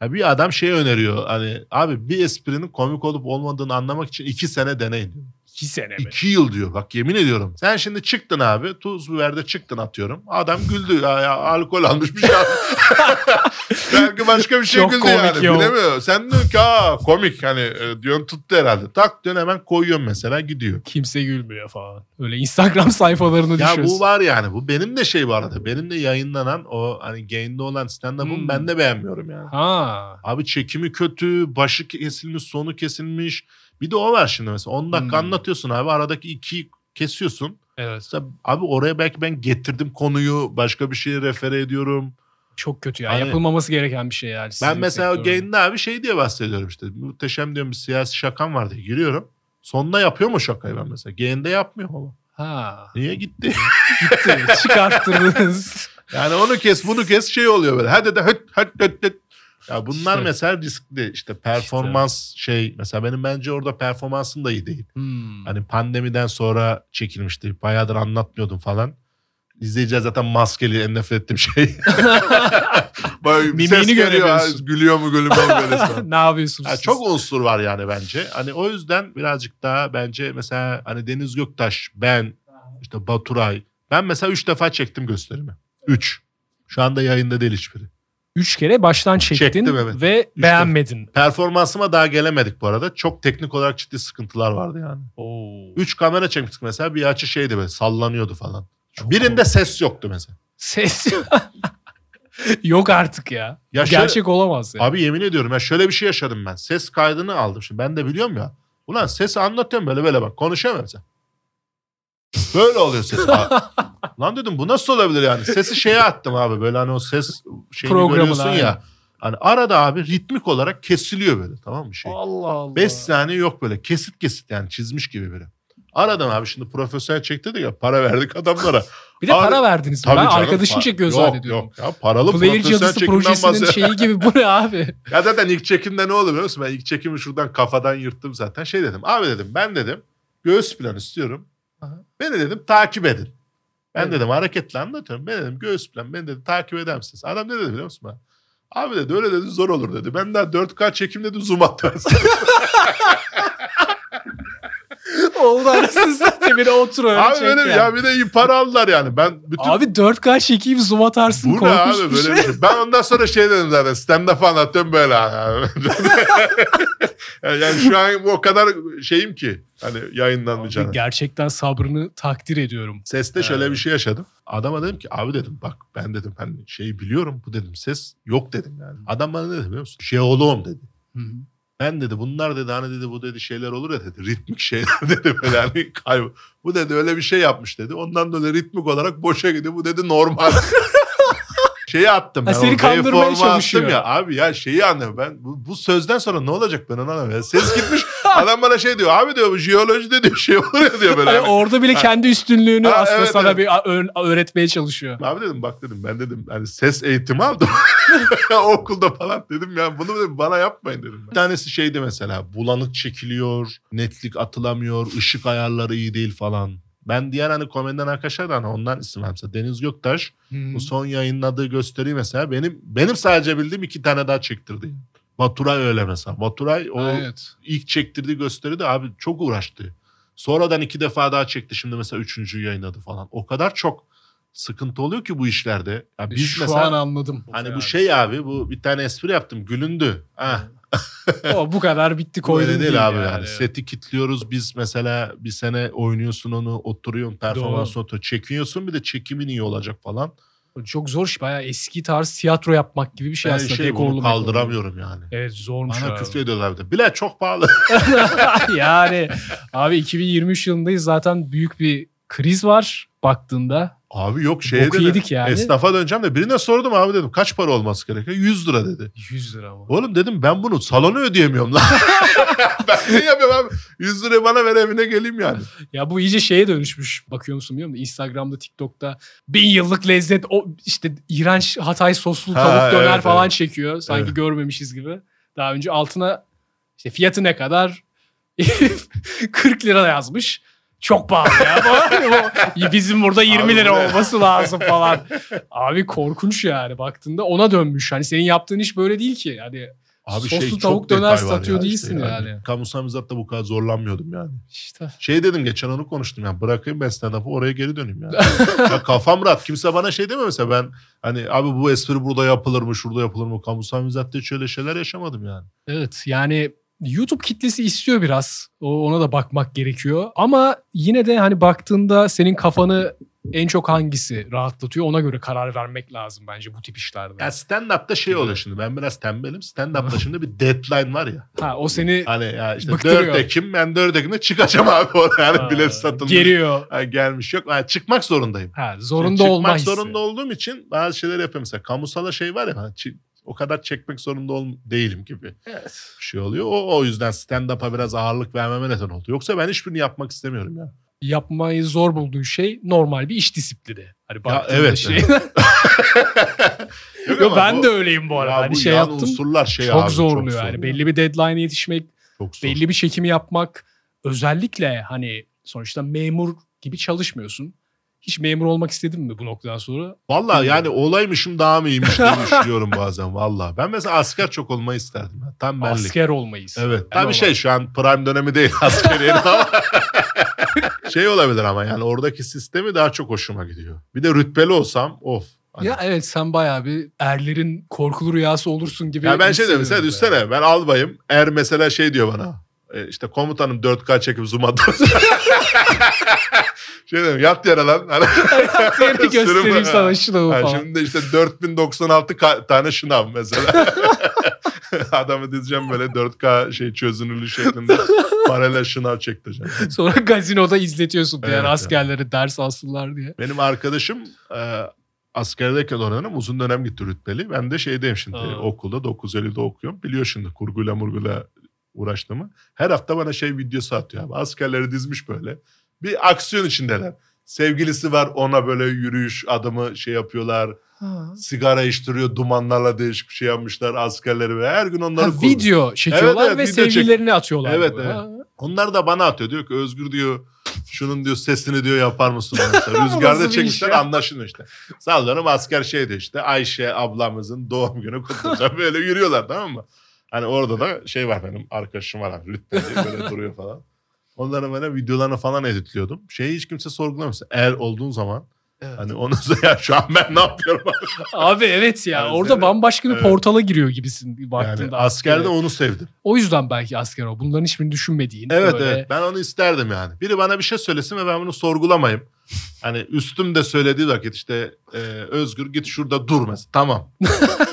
[SPEAKER 2] Ya bir adam şey öneriyor hani abi bir esprinin komik olup olmadığını anlamak için iki sene deneyin diyor.
[SPEAKER 1] İki sene mi?
[SPEAKER 2] İki yıl diyor bak yemin ediyorum. Sen şimdi çıktın abi tuz biberde çıktın atıyorum. Adam güldü ya, ya alkol almış bir şey. Belki başka bir şey
[SPEAKER 1] Çok
[SPEAKER 2] güldü yani
[SPEAKER 1] ya
[SPEAKER 2] bilemiyor. Sen diyorsun ki aa komik hani e, diyorsun tuttu herhalde. Tak diyorsun hemen koyuyorsun mesela gidiyor.
[SPEAKER 1] Kimse gülmüyor falan. Öyle Instagram sayfalarını
[SPEAKER 2] Ya
[SPEAKER 1] düşüyorsun.
[SPEAKER 2] bu var yani bu benim de şey bu arada. Benim de yayınlanan o hani gain'de olan stand-up'ımı
[SPEAKER 1] Hmm.
[SPEAKER 2] ben de beğenmiyorum yani.
[SPEAKER 1] Ha.
[SPEAKER 2] Abi çekimi kötü, başı kesilmiş, sonu kesilmiş. Bir de o var şimdi mesela 10 dakika
[SPEAKER 1] Hmm.
[SPEAKER 2] anlatıyorsun abi aradaki iki kesiyorsun.
[SPEAKER 1] Evet.
[SPEAKER 2] Mesela abi oraya belki ben getirdim konuyu başka bir şeye refere ediyorum.
[SPEAKER 1] Çok kötü ya.
[SPEAKER 2] Hani-
[SPEAKER 1] Yapılmaması gereken bir şey yani.
[SPEAKER 2] ben mesela gain'de abi şey diye bahsediyorum işte. Muhteşem diyorum bir siyasi şakam var diye giriyorum. Sonunda yapıyor mu şakayı ben mesela? Gain'de yapmıyor ama.
[SPEAKER 1] Ha.
[SPEAKER 2] Niye gitti?
[SPEAKER 1] Gitti. Çıkarttırdınız.
[SPEAKER 2] yani onu kes bunu kes şey oluyor böyle. Hadi de hıt hıt hıt hıt. Ya bunlar
[SPEAKER 1] İşte.
[SPEAKER 2] mesela riskli işte performans şey mesela benim bence orada performansım da iyi değil.
[SPEAKER 1] Hmm.
[SPEAKER 2] Hani pandemiden sonra çekilmişti. Bayağıdır anlatmıyordum falan. İzleyiciler zaten maskeli en nefret ettiğim şey. Böyle bir
[SPEAKER 1] Mimiğini
[SPEAKER 2] ses geliyor.
[SPEAKER 1] göremiyorsun.
[SPEAKER 2] ha, Gülüyor mu gülmüyor mu
[SPEAKER 1] ne yapıyorsunuz siz?
[SPEAKER 2] çok unsur var yani bence. Hani o yüzden birazcık daha bence mesela hani Deniz Göktaş, ben, işte Baturay. Ben mesela üç defa çektim gösterimi. Üç. Şu anda yayında değil hiçbiri.
[SPEAKER 1] Üç kere baştan çektin
[SPEAKER 2] Çektim, evet.
[SPEAKER 1] ve beğenmedin.
[SPEAKER 2] Performansıma daha gelemedik bu arada. Çok teknik olarak ciddi sıkıntılar vardı yani.
[SPEAKER 1] Oo.
[SPEAKER 2] Üç kamera çekmiştik mesela. Bir açı şeydi böyle sallanıyordu falan.
[SPEAKER 1] Çok
[SPEAKER 2] Birinde ses yoktu mesela.
[SPEAKER 1] Ses yok artık ya.
[SPEAKER 2] Ya
[SPEAKER 1] Bu
[SPEAKER 2] şöyle-
[SPEAKER 1] Gerçek olamaz ya.
[SPEAKER 2] Abi yemin ediyorum ya şöyle bir şey yaşadım ben. Ses kaydını aldım. Şimdi ben de biliyorum ya. Ulan sesi anlatıyorum böyle böyle bak. Konuşamıyorum mesela. Böyle oluyor ses. Aa, Lan dedim bu nasıl olabilir yani? Sesi şeye attım abi. Böyle hani o ses şeyini
[SPEAKER 1] Programına,
[SPEAKER 2] görüyorsun
[SPEAKER 1] aynen.
[SPEAKER 2] ya. Hani arada abi ritmik olarak kesiliyor böyle tamam mı şey?
[SPEAKER 1] Allah Allah.
[SPEAKER 2] 5 saniye yok böyle kesit kesit yani çizmiş gibi böyle. Aradım abi şimdi profesyonel çektirdik ya para verdik adamlara.
[SPEAKER 1] Bir de
[SPEAKER 2] Abi-
[SPEAKER 1] para verdiniz.
[SPEAKER 2] Tabii
[SPEAKER 1] ben
[SPEAKER 2] canım,
[SPEAKER 1] arkadaşın
[SPEAKER 2] pa-
[SPEAKER 1] çekiyor
[SPEAKER 2] yok. Yok ya paralı
[SPEAKER 1] Player
[SPEAKER 2] profesyonel
[SPEAKER 1] Cadısı
[SPEAKER 2] çekimden
[SPEAKER 1] projesinin
[SPEAKER 2] bahsediyorum.
[SPEAKER 1] şeyi gibi bu ne abi?
[SPEAKER 2] Ya zaten ilk çekimde ne oldu biliyor musun? Ben ilk çekimi şuradan kafadan yırttım zaten. Şey dedim abi dedim ben dedim göğüs plan istiyorum.
[SPEAKER 1] Aha.
[SPEAKER 2] Beni dedim takip edin. Ben
[SPEAKER 1] Evet.
[SPEAKER 2] dedim hareketle anlatıyorum. Ben dedim göğüs plan beni dedi takip eder misiniz? Adam ne dedi biliyor musun bana? Abi dedi öyle dedi zor olur dedi. Ben daha 4K çekim dedi zoom attım.
[SPEAKER 1] Oldu arasını zaten bir de otur öyle
[SPEAKER 2] abi
[SPEAKER 1] çek
[SPEAKER 2] benim
[SPEAKER 1] yani.
[SPEAKER 2] ya bir de iyi para aldılar yani. Ben bütün
[SPEAKER 1] Abi 4K çekeyim zoom atarsın
[SPEAKER 2] bu ne
[SPEAKER 1] korkunç
[SPEAKER 2] abi
[SPEAKER 1] bir
[SPEAKER 2] böyle
[SPEAKER 1] şey.
[SPEAKER 2] bir şey. Ben ondan sonra şey dedim zaten stand-up anlatıyorum böyle. yani şu an o kadar şeyim ki hani yayınlanmayacağını.
[SPEAKER 1] Abi gerçekten sabrını takdir ediyorum.
[SPEAKER 2] Seste şöyle bir şey yaşadım. Adama dedim ki abi dedim bak ben dedim hani şeyi biliyorum bu dedim ses yok dedim yani. Adam bana ne dedi biliyor musun? Jeoloğum dedi.
[SPEAKER 1] Hı hı.
[SPEAKER 2] Ben dedi bunlar dedi hani dedi bu dedi şeyler olur ya dedi ritmik şeyler dedi böyle hani kaybı. Bu dedi öyle bir şey yapmış dedi. Ondan dolayı ritmik olarak boşa gidiyor. Bu dedi normal. şeyi attım
[SPEAKER 1] Ha,
[SPEAKER 2] ben.
[SPEAKER 1] seni kandırmaya çalışıyor.
[SPEAKER 2] Attım ya abi ya şeyi anlıyorum ben. Bu, bu sözden sonra ne olacak ben onu anlamıyorum. Ses gitmiş adam bana şey diyor abi diyor bu jeolojide diyor şey olur ya diyor böyle.
[SPEAKER 1] Hani orada bile
[SPEAKER 2] Ha.
[SPEAKER 1] kendi üstünlüğünü
[SPEAKER 2] Ha,
[SPEAKER 1] aslında
[SPEAKER 2] evet,
[SPEAKER 1] sana
[SPEAKER 2] evet.
[SPEAKER 1] bir öğretmeye çalışıyor.
[SPEAKER 2] Abi dedim bak dedim ben dedim hani ses eğitimi aldım. Okulda falan dedim ya bunu dedim, bana yapmayın dedim. Bir tanesi şeydi mesela bulanık çekiliyor, netlik atılamıyor, ışık ayarları iyi değil falan. Ben diğer hani komedyen arkadaşlardan ondan isim mesela. Deniz Göktaş
[SPEAKER 1] Hmm.
[SPEAKER 2] bu son yayınladığı gösteriyi mesela benim benim sadece bildiğim iki tane daha çektirdi. Baturay öyle mesela. Baturay o
[SPEAKER 1] Evet.
[SPEAKER 2] ilk çektirdiği gösteride abi çok uğraştı. Sonradan iki defa daha çekti. Şimdi mesela üçüncüyü yayınladı falan. O kadar çok sıkıntı oluyor ki bu işlerde. Ya biz
[SPEAKER 1] Şu
[SPEAKER 2] mesela
[SPEAKER 1] an anladım.
[SPEAKER 2] hani bu şey abi bu bir tane espri yaptım. Gülündü. Ha.
[SPEAKER 1] O bu kadar bitti koydun
[SPEAKER 2] öyle değil, abi yani.
[SPEAKER 1] yani.
[SPEAKER 2] Seti kilitliyoruz biz mesela bir sene oynuyorsun onu oturuyorsun performans oturuyor. Çekiyorsun bir de çekimin iyi olacak falan.
[SPEAKER 1] Çok zor iş. Bayağı eski tarz tiyatro yapmak gibi bir şey
[SPEAKER 2] ben
[SPEAKER 1] aslında.
[SPEAKER 2] şey bunu
[SPEAKER 1] mekorlu.
[SPEAKER 2] kaldıramıyorum yani.
[SPEAKER 1] Evet zormuş
[SPEAKER 2] Bana
[SPEAKER 1] abi.
[SPEAKER 2] küfür ediyorlar bir de. Bile çok pahalı.
[SPEAKER 1] yani abi 2023 yılındayız zaten büyük bir kriz var baktığında.
[SPEAKER 2] Abi yok şeye
[SPEAKER 1] Boku
[SPEAKER 2] dedim.
[SPEAKER 1] yedik yani.
[SPEAKER 2] Esnafa döneceğim de birine sordum abi dedim kaç para olması gerekiyor? 100 lira dedi.
[SPEAKER 1] 100 lira ama.
[SPEAKER 2] Oğlum dedim ben bunu salonu ödeyemiyorum lan. ben ne yapıyorum abi? 100 lirayı bana ver evine geleyim yani.
[SPEAKER 1] Ya bu iyice şeye dönüşmüş. Bakıyor musun bilmiyorum da Instagram'da, TikTok'ta bin yıllık lezzet o işte iğrenç Hatay soslu
[SPEAKER 2] Ha,
[SPEAKER 1] tavuk döner
[SPEAKER 2] evet,
[SPEAKER 1] falan
[SPEAKER 2] evet.
[SPEAKER 1] çekiyor. Sanki
[SPEAKER 2] Evet.
[SPEAKER 1] görmemişiz gibi. Daha önce altına işte fiyatı ne kadar? 40 lira yazmış. Çok pahalı ya. O- Bizim burada 20
[SPEAKER 2] Abi
[SPEAKER 1] lira olması lazım falan. Abi korkunç yani baktığında ona dönmüş. Hani senin yaptığın iş böyle değil ki. Hani
[SPEAKER 2] Abi
[SPEAKER 1] Soslu
[SPEAKER 2] çok
[SPEAKER 1] tavuk döner satıyor
[SPEAKER 2] ya
[SPEAKER 1] değilsin
[SPEAKER 2] işte
[SPEAKER 1] yani.
[SPEAKER 2] Kamusal mizahta bu kadar zorlanmıyordum yani.
[SPEAKER 1] işte
[SPEAKER 2] Şey dedim geçen onu konuştum yani bırakayım ben stand-up'ı oraya geri döneyim yani. ya kafam rahat. Kimse bana şey demiyor mesela ben hani abi bu espri burada yapılır mı şurada yapılır mı? Kamusal mizatta hiç öyle şeyler yaşamadım yani.
[SPEAKER 1] Evet yani YouTube kitlesi istiyor biraz. O ona da bakmak gerekiyor. Ama yine de hani baktığında senin kafanı en çok hangisi rahatlatıyor ona göre karar vermek lazım bence bu tip işlerde.
[SPEAKER 2] Ya stand-up'ta şey oluyor şimdi ben biraz tembelim. Stand-up'ta şimdi bir deadline var ya.
[SPEAKER 1] Ha o seni
[SPEAKER 2] Hani ya işte
[SPEAKER 1] Bıktırıyor.
[SPEAKER 2] 4 Ekim ben 4 Ekim'de çıkacağım abi oraya. Yani
[SPEAKER 1] ha,
[SPEAKER 2] bilet satılmış.
[SPEAKER 1] geriyor.
[SPEAKER 2] Ha, gelmiş yok. Ha, çıkmak zorundayım.
[SPEAKER 1] Ha zorunda
[SPEAKER 2] Çıkmak
[SPEAKER 1] olma hissi.
[SPEAKER 2] zorunda olduğum için bazı şeyler yapıyorum. Mesela kamusala şey var ya hani o kadar çekmek zorunda ol değilim gibi
[SPEAKER 1] Evet.
[SPEAKER 2] bir şey oluyor. O, o yüzden stand-up'a biraz ağırlık vermeme neden oldu. Yoksa ben hiçbirini yapmak istemiyorum ya.
[SPEAKER 1] Yapmayı zor bulduğun şey normal bir iş disiplini. Hani baktığında
[SPEAKER 2] evet,
[SPEAKER 1] şey.
[SPEAKER 2] evet. Yok
[SPEAKER 1] Yo,
[SPEAKER 2] ama
[SPEAKER 1] ben
[SPEAKER 2] bu-
[SPEAKER 1] de öyleyim bu arada.
[SPEAKER 2] ya
[SPEAKER 1] hani
[SPEAKER 2] bu
[SPEAKER 1] şey
[SPEAKER 2] yan
[SPEAKER 1] yaptım.
[SPEAKER 2] unsurlar şey
[SPEAKER 1] çok
[SPEAKER 2] abi,
[SPEAKER 1] zorluyor
[SPEAKER 2] zor
[SPEAKER 1] yani.
[SPEAKER 2] ya.
[SPEAKER 1] Belli bir deadline'e yetişmek,
[SPEAKER 2] Çok zor.
[SPEAKER 1] belli bir çekimi yapmak. Özellikle hani sonuçta memur gibi çalışmıyorsun. Hiç memur olmak istedin mi bu noktadan sonra?
[SPEAKER 2] Valla yani olaymışım daha mı iyiymiş diye düşünüyorum bazen valla. Ben mesela asker çok olmayı isterdim. Tam benlik.
[SPEAKER 1] Asker olmayız.
[SPEAKER 2] Evet.
[SPEAKER 1] Yani
[SPEAKER 2] Tabii şey şu an prime dönemi değil askeriyenin ama şey olabilir ama yani oradaki sistemi daha çok hoşuma gidiyor. Bir de rütbeli olsam of. Hani-
[SPEAKER 1] Ya evet sen bayağı bir erlerin korkulu rüyası olursun gibi.
[SPEAKER 2] Ya ben şey mesela
[SPEAKER 1] hissediyorum
[SPEAKER 2] düşsene ben albayım. Er mesela şey diyor bana. E, işte komutanım 4K çekip zoom atıyoruz. şey diyorum yat yere lan. Hani.
[SPEAKER 1] Seni göstereyim sana
[SPEAKER 2] Ha,
[SPEAKER 1] falan.
[SPEAKER 2] şimdi işte 4096 ka- tane şınav mesela. Adamı dizeceğim böyle 4K şey çözünürlüğü şeklinde paralel şınav çektireceğim.
[SPEAKER 1] Sonra gazinoda izletiyorsun diğer
[SPEAKER 2] Evet,
[SPEAKER 1] askerleri ders alsınlar diye.
[SPEAKER 2] Benim arkadaşım e, askerdeyken o dönem uzun dönem gitti rütbeli. Ben de şeydeyim şimdi
[SPEAKER 1] Aa.
[SPEAKER 2] okulda 950'de okuyorum. Biliyor şimdi kurguyla murguyla uğraştığımı. Her hafta bana şey videosu atıyor abi. Askerleri dizmiş böyle. Bir aksiyon içindeler. Sevgilisi var ona böyle yürüyüş adımı şey yapıyorlar. Sigara içtiriyor dumanlarla değişik bir şey yapmışlar askerleri ve her gün onları
[SPEAKER 1] Ha, video çekiyorlar
[SPEAKER 2] Evet, evet,
[SPEAKER 1] ve
[SPEAKER 2] video çek-
[SPEAKER 1] sevgililerini atıyorlar.
[SPEAKER 2] Evet,
[SPEAKER 1] böyle.
[SPEAKER 2] evet.
[SPEAKER 1] Ha.
[SPEAKER 2] Onlar da bana atıyor. Diyor ki Özgür diyor şunun diyor sesini diyor yapar mısın? Rüzgarda çekmişler anlaşılıyor işte. Sallıyorum asker şey diyor işte Ayşe ablamızın doğum günü kutlayacağım. Böyle yürüyorlar tamam mı? Hani orada da şey var benim arkadaşım var abi lütfen diye böyle duruyor falan. Onların böyle videolarını falan editliyordum. Şeyi hiç kimse sorgulamıyor. Eğer olduğun zaman
[SPEAKER 1] Evet.
[SPEAKER 2] hani onu ya şu an ben ne yapıyorum?
[SPEAKER 1] Abi evet ya
[SPEAKER 2] Yani
[SPEAKER 1] orada bambaşka bir
[SPEAKER 2] Evet.
[SPEAKER 1] portala giriyor gibisin
[SPEAKER 2] yani
[SPEAKER 1] baktığında.
[SPEAKER 2] askerde
[SPEAKER 1] askere.
[SPEAKER 2] onu sevdim.
[SPEAKER 1] O yüzden belki asker o. Bunların hiçbirini düşünmediğin.
[SPEAKER 2] Evet
[SPEAKER 1] böyle
[SPEAKER 2] evet ben onu isterdim yani. Biri bana bir şey söylesin ve ben bunu sorgulamayayım. Hani üstüm de söylediği vakit işte e, Özgür git şurada dur mesela. Tamam.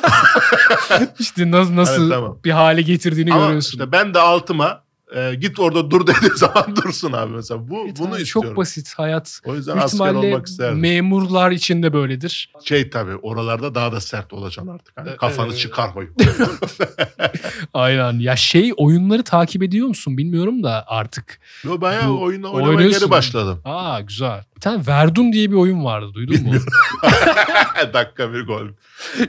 [SPEAKER 1] işte nasıl, nasıl
[SPEAKER 2] Evet, tamam.
[SPEAKER 1] bir hale getirdiğini
[SPEAKER 2] Ama
[SPEAKER 1] görüyorsun.
[SPEAKER 2] işte ben de altıma e, git orada dur dediği zaman dursun abi mesela. Bu
[SPEAKER 1] Evet
[SPEAKER 2] bunu
[SPEAKER 1] abi,
[SPEAKER 2] istiyorum.
[SPEAKER 1] Çok basit hayat.
[SPEAKER 2] O yüzden
[SPEAKER 1] Büyük
[SPEAKER 2] asker olmak isterdim.
[SPEAKER 1] memurlar için de böyledir.
[SPEAKER 2] şey tabii oralarda daha da sert olacaksın artık. Hani
[SPEAKER 1] E,
[SPEAKER 2] kafanı
[SPEAKER 1] e,
[SPEAKER 2] çıkarma.
[SPEAKER 1] Aynen. Ya şey oyunları takip ediyor musun bilmiyorum da artık.
[SPEAKER 2] Yo bayağı
[SPEAKER 1] Bu-
[SPEAKER 2] oyuna oynamaya geri başladım.
[SPEAKER 1] Aa güzel. Bir tane Verdun diye bir oyun vardı duydun mu?
[SPEAKER 2] Dakika bir gol.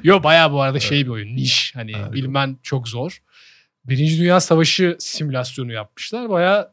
[SPEAKER 1] Yo bayağı bu arada şey bir oyun. Niş. Hani
[SPEAKER 2] Ha,
[SPEAKER 1] bilmen çok zor. Birinci Dünya Savaşı simülasyonu yapmışlar. Bayağı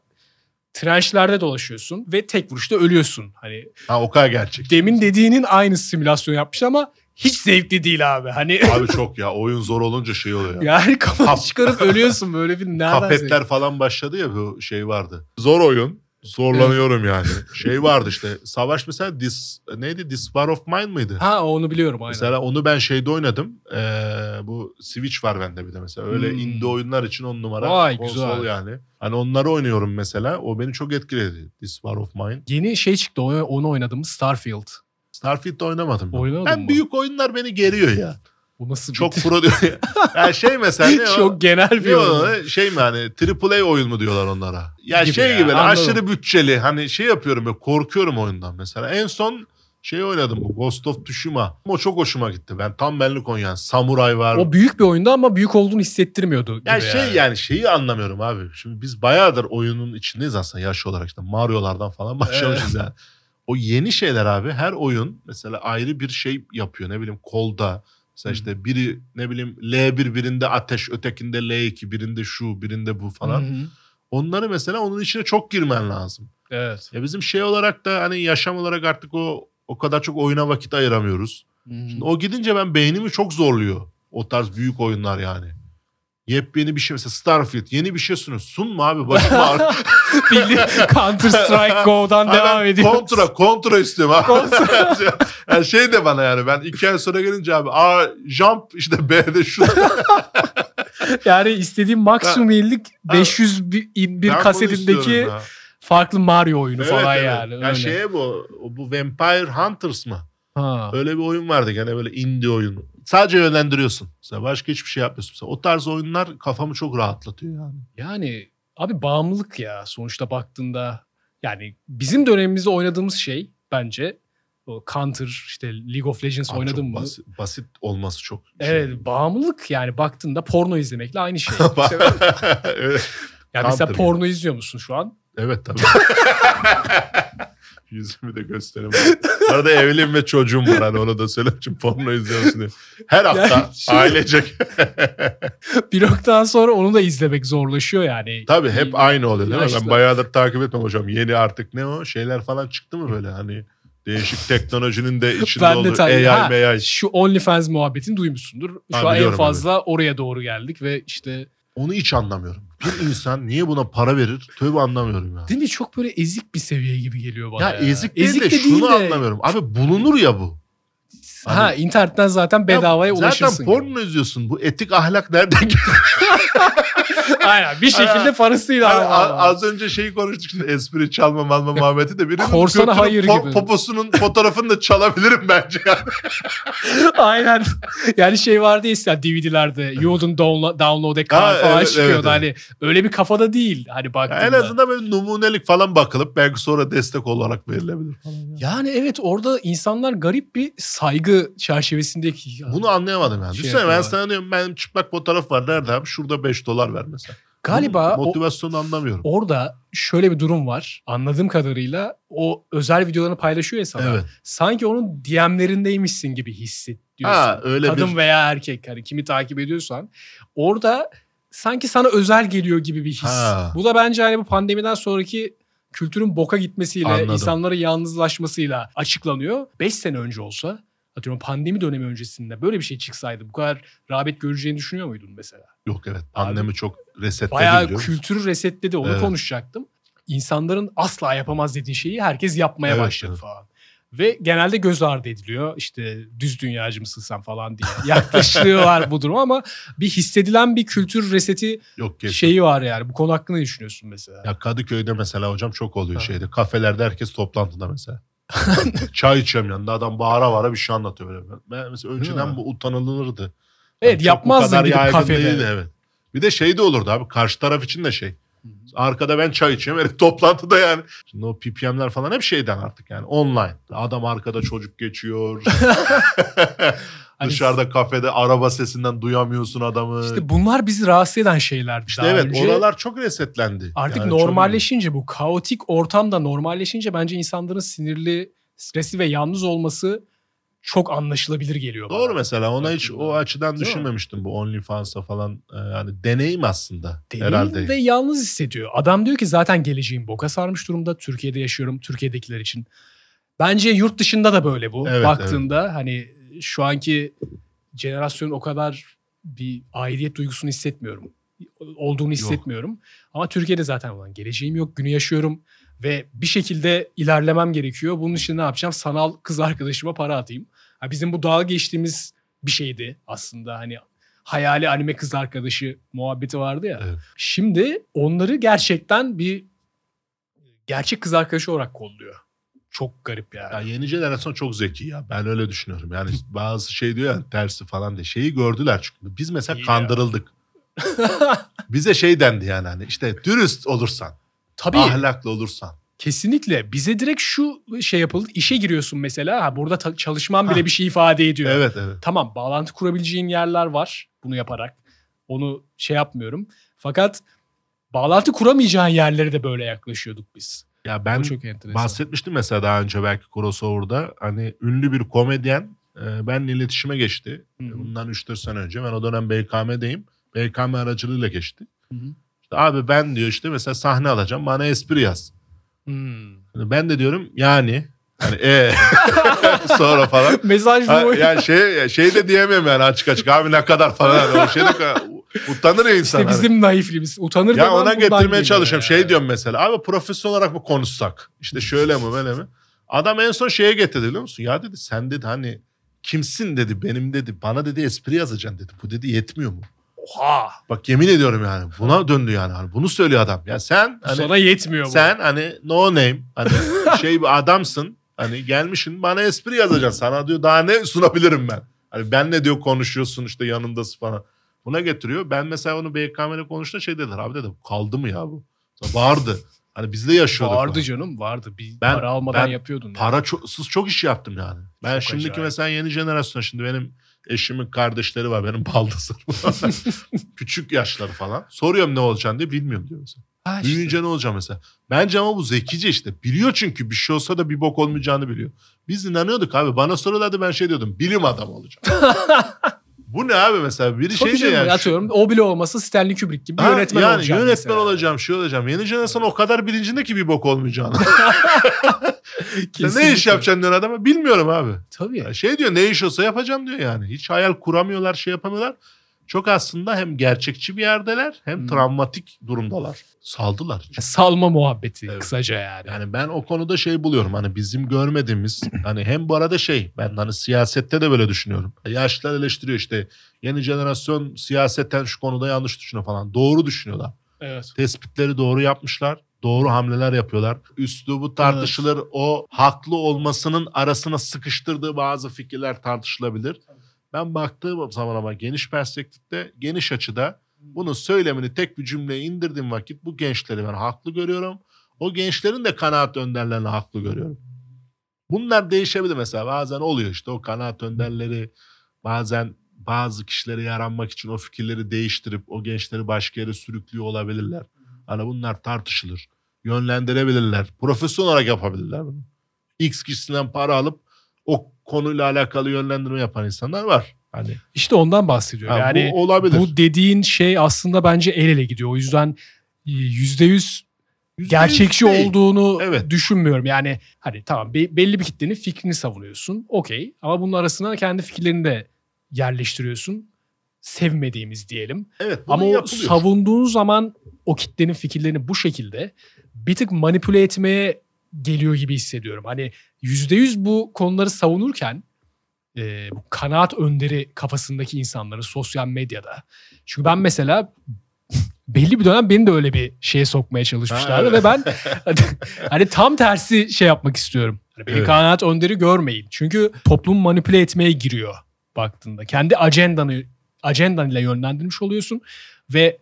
[SPEAKER 1] trenchlerde dolaşıyorsun ve tek vuruşta ölüyorsun. Hani
[SPEAKER 2] Ha o kadar gerçek.
[SPEAKER 1] demin dediğinin aynı simülasyon yapmış ama hiç zevkli değil abi. Hani
[SPEAKER 2] Abi çok ya oyun zor olunca şey oluyor ya.
[SPEAKER 1] yani kafanı
[SPEAKER 2] Kap-
[SPEAKER 1] çıkarıp ölüyorsun böyle bir nereden
[SPEAKER 2] Kapetler falan başladı ya bu şey vardı. Zor oyun. Zorlanıyorum yani. Şey vardı işte. Savaş mesela This, neydi? This War of Mine mıydı?
[SPEAKER 1] Ha onu biliyorum aynen.
[SPEAKER 2] Mesela onu ben şeyde oynadım. Ee, bu Switch var bende bir de mesela. Öyle
[SPEAKER 1] Hmm.
[SPEAKER 2] indie oyunlar için on numara
[SPEAKER 1] Vay,
[SPEAKER 2] konsol
[SPEAKER 1] güzel.
[SPEAKER 2] yani. Hani onları oynuyorum mesela. O beni çok etkiledi. This War of Mine.
[SPEAKER 1] Yeni şey çıktı onu, onu oynadığımız Starfield.
[SPEAKER 2] Starfield'de oynamadım. Ben.
[SPEAKER 1] Oynamadın
[SPEAKER 2] ben
[SPEAKER 1] mı?
[SPEAKER 2] büyük oyunlar beni geriyor ya.
[SPEAKER 1] Bu nasıl bir-
[SPEAKER 2] Çok pro diyor ya. Yani şey mesela ne o?
[SPEAKER 1] Çok genel bir
[SPEAKER 2] Ne o? Şey mi hani AAA oyun mu diyorlar onlara? Ya
[SPEAKER 1] Gibi
[SPEAKER 2] şey
[SPEAKER 1] ya,
[SPEAKER 2] gibi
[SPEAKER 1] anladım.
[SPEAKER 2] aşırı bütçeli hani şey yapıyorum böyle korkuyorum oyundan mesela. En son şey oynadım bu Ghost of Tsushima. O çok hoşuma gitti. Ben tam benlik oyun yani. Samuray var.
[SPEAKER 1] O büyük bir oyundu ama büyük olduğunu hissettirmiyordu.
[SPEAKER 2] yani
[SPEAKER 1] gibi
[SPEAKER 2] şey yani. şeyi anlamıyorum abi. Şimdi biz bayağıdır oyunun içindeyiz aslında yaş olarak işte Mario'lardan falan başlamışız yani. O yeni şeyler abi her oyun mesela ayrı bir şey yapıyor ne bileyim kolda. Mesela
[SPEAKER 1] Hı.
[SPEAKER 2] işte biri ne bileyim L1 birinde ateş ötekinde L2 birinde şu birinde bu falan.
[SPEAKER 1] Hı hı.
[SPEAKER 2] Onları mesela onun içine çok girmen lazım.
[SPEAKER 1] Evet.
[SPEAKER 2] Ya bizim şey olarak da hani yaşam olarak artık o o kadar çok oyuna vakit ayıramıyoruz.
[SPEAKER 1] Hı hı.
[SPEAKER 2] Şimdi o gidince ben beynimi çok zorluyor. O tarz büyük oyunlar yani. Yepyeni bir şey mesela Starfield yeni bir şey sunuyor. Sunma abi başıma ağrı.
[SPEAKER 1] Bildiğin Counter Strike Go'dan
[SPEAKER 2] Abi
[SPEAKER 1] devam
[SPEAKER 2] ben
[SPEAKER 1] ediyor.
[SPEAKER 2] Kontra, kontra istiyorum abi. yani şey de bana yani ben iki ay sonra gelince abi A jump işte B'de şu.
[SPEAKER 1] Yani istediğim maksimum yenilik 500 bir, bir
[SPEAKER 2] Ben bunu
[SPEAKER 1] kasetindeki
[SPEAKER 2] istiyorum ya.
[SPEAKER 1] farklı Mario oyunu
[SPEAKER 2] Evet,
[SPEAKER 1] falan
[SPEAKER 2] evet.
[SPEAKER 1] yani.
[SPEAKER 2] Ya
[SPEAKER 1] öyle.
[SPEAKER 2] şeye bu bu Vampire Hunters mı?
[SPEAKER 1] Ha.
[SPEAKER 2] Öyle bir oyun vardı gene böyle indie oyun. Sadece yönlendiriyorsun. Mesela başka hiçbir şey yapmıyorsun. Mesela o tarz oyunlar kafamı çok rahatlatıyor yani.
[SPEAKER 1] Yani abi bağımlılık ya sonuçta baktığında. Yani bizim dönemimizde oynadığımız şey bence o Counter işte League of Legends
[SPEAKER 2] Abi
[SPEAKER 1] oynadın mı?
[SPEAKER 2] Basit, basit olması çok şey.
[SPEAKER 1] Evet bağımlılık yani baktığında porno izlemekle aynı şey.
[SPEAKER 2] evet,
[SPEAKER 1] yani mesela porno izliyor musun şu an?
[SPEAKER 2] evet tabii. Yüzümü de göstereyim. Bu arada evliyim ve çocuğum var hani onu da söyleyeyim. Çünkü porno izliyorsun diye. Her hafta
[SPEAKER 1] Yani şu-
[SPEAKER 2] ailecek.
[SPEAKER 1] Bir noktadan sonra onu da izlemek zorlaşıyor yani.
[SPEAKER 2] Tabii hep aynı oluyor değil mi?
[SPEAKER 1] Yaşlı.
[SPEAKER 2] Ben bayağıdır takip etmem hocam. Yeni artık ne o şeyler falan çıktı mı böyle hani değişik teknolojinin de içinde
[SPEAKER 1] Ben de
[SPEAKER 2] olduğu
[SPEAKER 1] tabii- Ha,
[SPEAKER 2] AI, AI.
[SPEAKER 1] Şu OnlyFans muhabbetini duymuşsundur. Şu
[SPEAKER 2] Ha,
[SPEAKER 1] an en fazla oraya doğru geldik ve işte
[SPEAKER 2] Onu hiç anlamıyorum. Bir insan niye buna para verir? Tövbe anlamıyorum ya.
[SPEAKER 1] değil mi çok böyle ezik bir seviye gibi geliyor bana.
[SPEAKER 2] Ya ezik değil
[SPEAKER 1] Ezik
[SPEAKER 2] de
[SPEAKER 1] de
[SPEAKER 2] şunu
[SPEAKER 1] değil de-
[SPEAKER 2] anlamıyorum. Abi bulunur ya bu.
[SPEAKER 1] Ha internetten zaten bedavaya
[SPEAKER 2] Ya
[SPEAKER 1] ulaşırsın.
[SPEAKER 2] Zaten porno izliyorsun. Bu etik ahlak nereden geliyor?
[SPEAKER 1] Aynen bir şekilde parasıyla.
[SPEAKER 2] Hani a- az önce şeyi konuştuk işte espri çalma malma muhabbeti de birinin
[SPEAKER 1] Korsana hayır gibi.
[SPEAKER 2] poposunun fotoğrafını da çalabilirim bence yani.
[SPEAKER 1] Aynen. Yani şey vardı ya eskiden DVD'lerde wouldn't download, download
[SPEAKER 2] Ha,
[SPEAKER 1] falan
[SPEAKER 2] evet,
[SPEAKER 1] çıkıyordu.
[SPEAKER 2] evet,
[SPEAKER 1] Hani öyle bir kafada değil. Hani baktığında.
[SPEAKER 2] en azından böyle numunelik falan bakılıp belki sonra destek olarak verilebilir falan.
[SPEAKER 1] Yani evet orada insanlar garip bir saygı çerçevesindeki.
[SPEAKER 2] Bunu anlayamadım yani.
[SPEAKER 1] Şey
[SPEAKER 2] Düşünsene ben sana diyorum benim çıplak fotoğraf var nerede abi? Şurada 5 dolar ver mesela.
[SPEAKER 1] Galiba
[SPEAKER 2] Bunun
[SPEAKER 1] o,
[SPEAKER 2] motivasyonu anlamıyorum.
[SPEAKER 1] orada şöyle bir durum var. Anladığım kadarıyla o özel videolarını paylaşıyor ya sana.
[SPEAKER 2] Evet.
[SPEAKER 1] Sanki onun DM'lerindeymişsin gibi hissediyorsun.
[SPEAKER 2] Ha, öyle
[SPEAKER 1] Kadın
[SPEAKER 2] bir-
[SPEAKER 1] veya erkek hani kimi takip ediyorsan. Orada sanki sana özel geliyor gibi bir his.
[SPEAKER 2] Ha.
[SPEAKER 1] Bu da bence hani bu pandemiden sonraki kültürün boka gitmesiyle,
[SPEAKER 2] Anladım.
[SPEAKER 1] insanların yalnızlaşmasıyla açıklanıyor. 5 sene önce olsa, atıyorum pandemi dönemi öncesinde böyle bir şey çıksaydı bu kadar rağbet göreceğini düşünüyor muydun mesela?
[SPEAKER 2] Yok evet. Annemi çok resetledi
[SPEAKER 1] Bayağı
[SPEAKER 2] diyor.
[SPEAKER 1] kültürü resetledi onu
[SPEAKER 2] Evet.
[SPEAKER 1] konuşacaktım. İnsanların asla yapamaz dediğin şeyi herkes yapmaya
[SPEAKER 2] Evet,
[SPEAKER 1] başladı
[SPEAKER 2] evet.
[SPEAKER 1] falan. Ve genelde göz ardı ediliyor. İşte düz dünyacı mısın sen falan diye yaklaşıyorlar bu duruma ama bir hissedilen bir kültür reseti
[SPEAKER 2] Yok
[SPEAKER 1] şeyi var yani. Bu konu hakkında ne düşünüyorsun mesela?
[SPEAKER 2] Ya Kadıköy'de mesela hocam çok oluyor
[SPEAKER 1] Ha.
[SPEAKER 2] şeyde. Kafelerde herkes toplantıda mesela. Çay içiyorum yanında adam bağıra bağıra bir şey anlatıyor böyle. Ben mesela önceden bu utanılırdı.
[SPEAKER 1] evet
[SPEAKER 2] bu
[SPEAKER 1] yapmazdın gidip
[SPEAKER 2] yaygın
[SPEAKER 1] kafede.
[SPEAKER 2] değildi, evet. Bir de şey de olurdu abi karşı taraf için de şey. Arkada ben çay içiyorum. Herif toplantıda yani. Şimdi o PPM'ler falan hep şeyden artık yani online. Adam arkada çocuk geçiyor.
[SPEAKER 1] Hani
[SPEAKER 2] Dışarıda kafede araba sesinden duyamıyorsun adamı.
[SPEAKER 1] İşte bunlar bizi rahatsız eden şeylerdi
[SPEAKER 2] İşte
[SPEAKER 1] daha
[SPEAKER 2] evet
[SPEAKER 1] önce.
[SPEAKER 2] oralar çok resetlendi.
[SPEAKER 1] Artık
[SPEAKER 2] Yani çok
[SPEAKER 1] normalleşince bu kaotik ortamda normalleşince bence insanların sinirli, stresli ve yalnız olması çok anlaşılabilir geliyor bana.
[SPEAKER 2] Doğru mesela ona hiç o açıdan
[SPEAKER 1] Değil mi?
[SPEAKER 2] düşünmemiştim bu OnlyFans'a falan e, yani deneyim aslında
[SPEAKER 1] Deneyim
[SPEAKER 2] herhalde.
[SPEAKER 1] ve yalnız hissediyor. Adam diyor ki zaten geleceğim boka sarmış durumda. Türkiye'de yaşıyorum. Türkiye'dekiler için. Bence yurt dışında da böyle bu.
[SPEAKER 2] Evet,
[SPEAKER 1] Baktığında hani şu anki jenerasyon o kadar bir aidiyet duygusunu hissetmiyorum. Olduğunu hissetmiyorum. Ama Türkiye'de zaten olan geleceğim yok. Günü yaşıyorum ve bir şekilde ilerlemem gerekiyor. Bunun için ne yapacağım? Sanal kız arkadaşıma para atayım. Ha, bizim bu dalga geçtiğimiz bir şeydi aslında. Hani hayali anime kız arkadaşı muhabbeti vardı ya.
[SPEAKER 2] Evet.
[SPEAKER 1] Şimdi onları gerçekten bir gerçek kız arkadaşı olarak kolluyor. Çok garip yani.
[SPEAKER 2] Ya yeni jenerasyon çok zeki ya. Ben öyle düşünüyorum. Yani bazı şey diyor ya tersi falan diye. Şeyi gördüler çünkü. Biz mesela
[SPEAKER 1] İyi
[SPEAKER 2] kandırıldık. Bize şey dendi yani hani işte dürüst olursan,
[SPEAKER 1] Tabii
[SPEAKER 2] ahlaklı olursan.
[SPEAKER 1] Kesinlikle. Bize direkt şu şey yapıldı. İşe giriyorsun mesela. Ha, burada ta- çalışman bile
[SPEAKER 2] Ha.
[SPEAKER 1] bir şey ifade ediyor.
[SPEAKER 2] Evet evet.
[SPEAKER 1] Tamam bağlantı kurabileceğin yerler var bunu yaparak. Onu şey yapmıyorum. Fakat bağlantı kuramayacağın yerlere de böyle yaklaşıyorduk biz.
[SPEAKER 2] Ya ben
[SPEAKER 1] çok enteresan.
[SPEAKER 2] bahsetmiştim mesela daha önce belki crossover'da. Hani ünlü bir komedyen e, benimle iletişime geçti.
[SPEAKER 1] Hı hı.
[SPEAKER 2] Bundan 3-4 sene önce. Ben o dönem BKM'deyim. BKM aracılığıyla geçti. İşte abi ben diyor işte mesela sahne alacağım. Bana espri yaz.
[SPEAKER 1] Hmm.
[SPEAKER 2] Hani Ben de diyorum yani. Hani e sonra falan.
[SPEAKER 1] Mesaj bu.
[SPEAKER 2] yani şey şey de diyemem yani açık açık abi ne kadar falan yani o şey de utanır ya insan.
[SPEAKER 1] İşte
[SPEAKER 2] hani.
[SPEAKER 1] bizim naifliğimiz. Utanır
[SPEAKER 2] ya ona getirmeye çalışıyorum.
[SPEAKER 1] ya.
[SPEAKER 2] Şey diyorum mesela abi profesyonel olarak mı konuşsak? İşte şöyle mi böyle mi? Adam en son şeye getirdi biliyor musun? Ya dedi sen dedi hani kimsin dedi benim dedi bana dedi espri yazacaksın dedi. Bu dedi yetmiyor mu?
[SPEAKER 1] Oha.
[SPEAKER 2] Bak yemin ediyorum yani buna döndü yani. Hani bunu söylüyor adam. Ya sen hani
[SPEAKER 1] Sana yetmiyor bu.
[SPEAKER 2] sen hani no name hani şey bir adamsın. Hani gelmişsin bana espri yazacaksın. Sana diyor daha ne sunabilirim ben? Hani benle diyor konuşuyorsun işte yanındasın falan. Buna getiriyor. Ben mesela onu BKM'le konuştuğumda şey dediler. Abi dedim kaldı mı ya bu? Vardı. Hani biz de yaşıyorduk.
[SPEAKER 1] Vardı
[SPEAKER 2] falan.
[SPEAKER 1] canım vardı. Bir
[SPEAKER 2] Ben-
[SPEAKER 1] para almadan
[SPEAKER 2] ben
[SPEAKER 1] yapıyordun. yani.
[SPEAKER 2] Para çok, sız çok iş yaptım yani. Ben
[SPEAKER 1] Çok
[SPEAKER 2] şimdiki
[SPEAKER 1] acayip.
[SPEAKER 2] mesela yeni jenerasyon şimdi benim eşimin kardeşleri var. Benim baldızım var. Küçük yaşları falan. Soruyorum ne olacaksın diye bilmiyorum diyor mesela.
[SPEAKER 1] Ha işte.
[SPEAKER 2] Büyüyünce ne olacağım mesela? Bence ama bu zekice işte. Biliyor çünkü bir şey olsa da bir bok olmayacağını biliyor. Biz inanıyorduk abi. Bana soruyorlardı ben şey diyordum. Bilim adamı olacağım. bu ne abi mesela? Biri
[SPEAKER 1] Tabii
[SPEAKER 2] şey de yani.
[SPEAKER 1] atıyorum. O bile olmasa Stanley Kubrick gibi bir
[SPEAKER 2] Ha,
[SPEAKER 1] yönetmen
[SPEAKER 2] yani
[SPEAKER 1] olacağım
[SPEAKER 2] yönetmen
[SPEAKER 1] mesela.
[SPEAKER 2] olacağım, şey olacağım. Yeni jenerasyon o kadar bilincinde ki bir bok olmayacağını. Sen ne iş yapacaksın diyor adama? Bilmiyorum abi.
[SPEAKER 1] Tabii.
[SPEAKER 2] Ya şey diyor ne iş olsa yapacağım diyor yani. Hiç hayal kuramıyorlar, şey yapamıyorlar. Çok aslında hem gerçekçi bir yerdeler hem
[SPEAKER 1] Hmm.
[SPEAKER 2] travmatik durumdalar. Saldılar.
[SPEAKER 1] Salma muhabbeti
[SPEAKER 2] Evet.
[SPEAKER 1] kısaca yani.
[SPEAKER 2] Yani ben o konuda şey buluyorum hani bizim görmediğimiz hani hem bu arada şey ben hani siyasette de böyle düşünüyorum. Yaşlılar eleştiriyor işte yeni jenerasyon siyasetten şu konuda yanlış düşünüyor falan. Doğru düşünüyorlar.
[SPEAKER 1] Evet.
[SPEAKER 2] Tespitleri doğru yapmışlar. Doğru hamleler yapıyorlar. Üslubu tartışılır. O haklı olmasının arasına sıkıştırdığı bazı fikirler tartışılabilir. Ben baktığım zaman ama geniş perspektifte, geniş açıda bunun söylemini tek bir cümleye indirdiğim vakit bu gençleri ben haklı görüyorum. O gençlerin de kanaat önderlerini haklı görüyorum. Bunlar değişebilir mesela. Bazen oluyor işte o kanaat önderleri bazen bazı kişilere yaranmak için o fikirleri değiştirip o gençleri başka yere sürüklüyor olabilirler. Hani bunlar tartışılır. Yönlendirebilirler. Profesyonel olarak yapabilirler bunu. X kişisinden para alıp o konuyla alakalı yönlendirme yapan insanlar var. Hani
[SPEAKER 1] İşte ondan bahsediyorum.
[SPEAKER 2] ha,
[SPEAKER 1] yani
[SPEAKER 2] bu olabilir.
[SPEAKER 1] bu dediğin şey aslında bence el ele gidiyor. O yüzden yüzde yüz
[SPEAKER 2] Yüzde
[SPEAKER 1] gerçekçi
[SPEAKER 2] yüz değil.
[SPEAKER 1] olduğunu
[SPEAKER 2] Evet.
[SPEAKER 1] düşünmüyorum. Yani hani tamam be- belli bir kitlenin fikrini savunuyorsun. Okey. Ama bunun arasına kendi fikirlerini de yerleştiriyorsun. Sevmediğimiz diyelim.
[SPEAKER 2] Evet,
[SPEAKER 1] Ama o savunduğun zaman o kitlenin fikirlerini bu şekilde bir tık manipüle etmeye geliyor gibi hissediyorum. Hani yüzde yüz bu konuları savunurken e, bu kanaat önderi kafasındaki insanları sosyal medyada. Çünkü ben mesela belli bir dönem beni de öyle bir şeye sokmaya çalışmışlardı
[SPEAKER 2] Ha,
[SPEAKER 1] ve ben hani tam tersi şey yapmak istiyorum. Hani beni
[SPEAKER 2] Evet.
[SPEAKER 1] kanaat önderi görmeyin. Çünkü toplum manipüle etmeye giriyor baktığında. Kendi ajendanı ajendan ile yönlendirmiş oluyorsun ve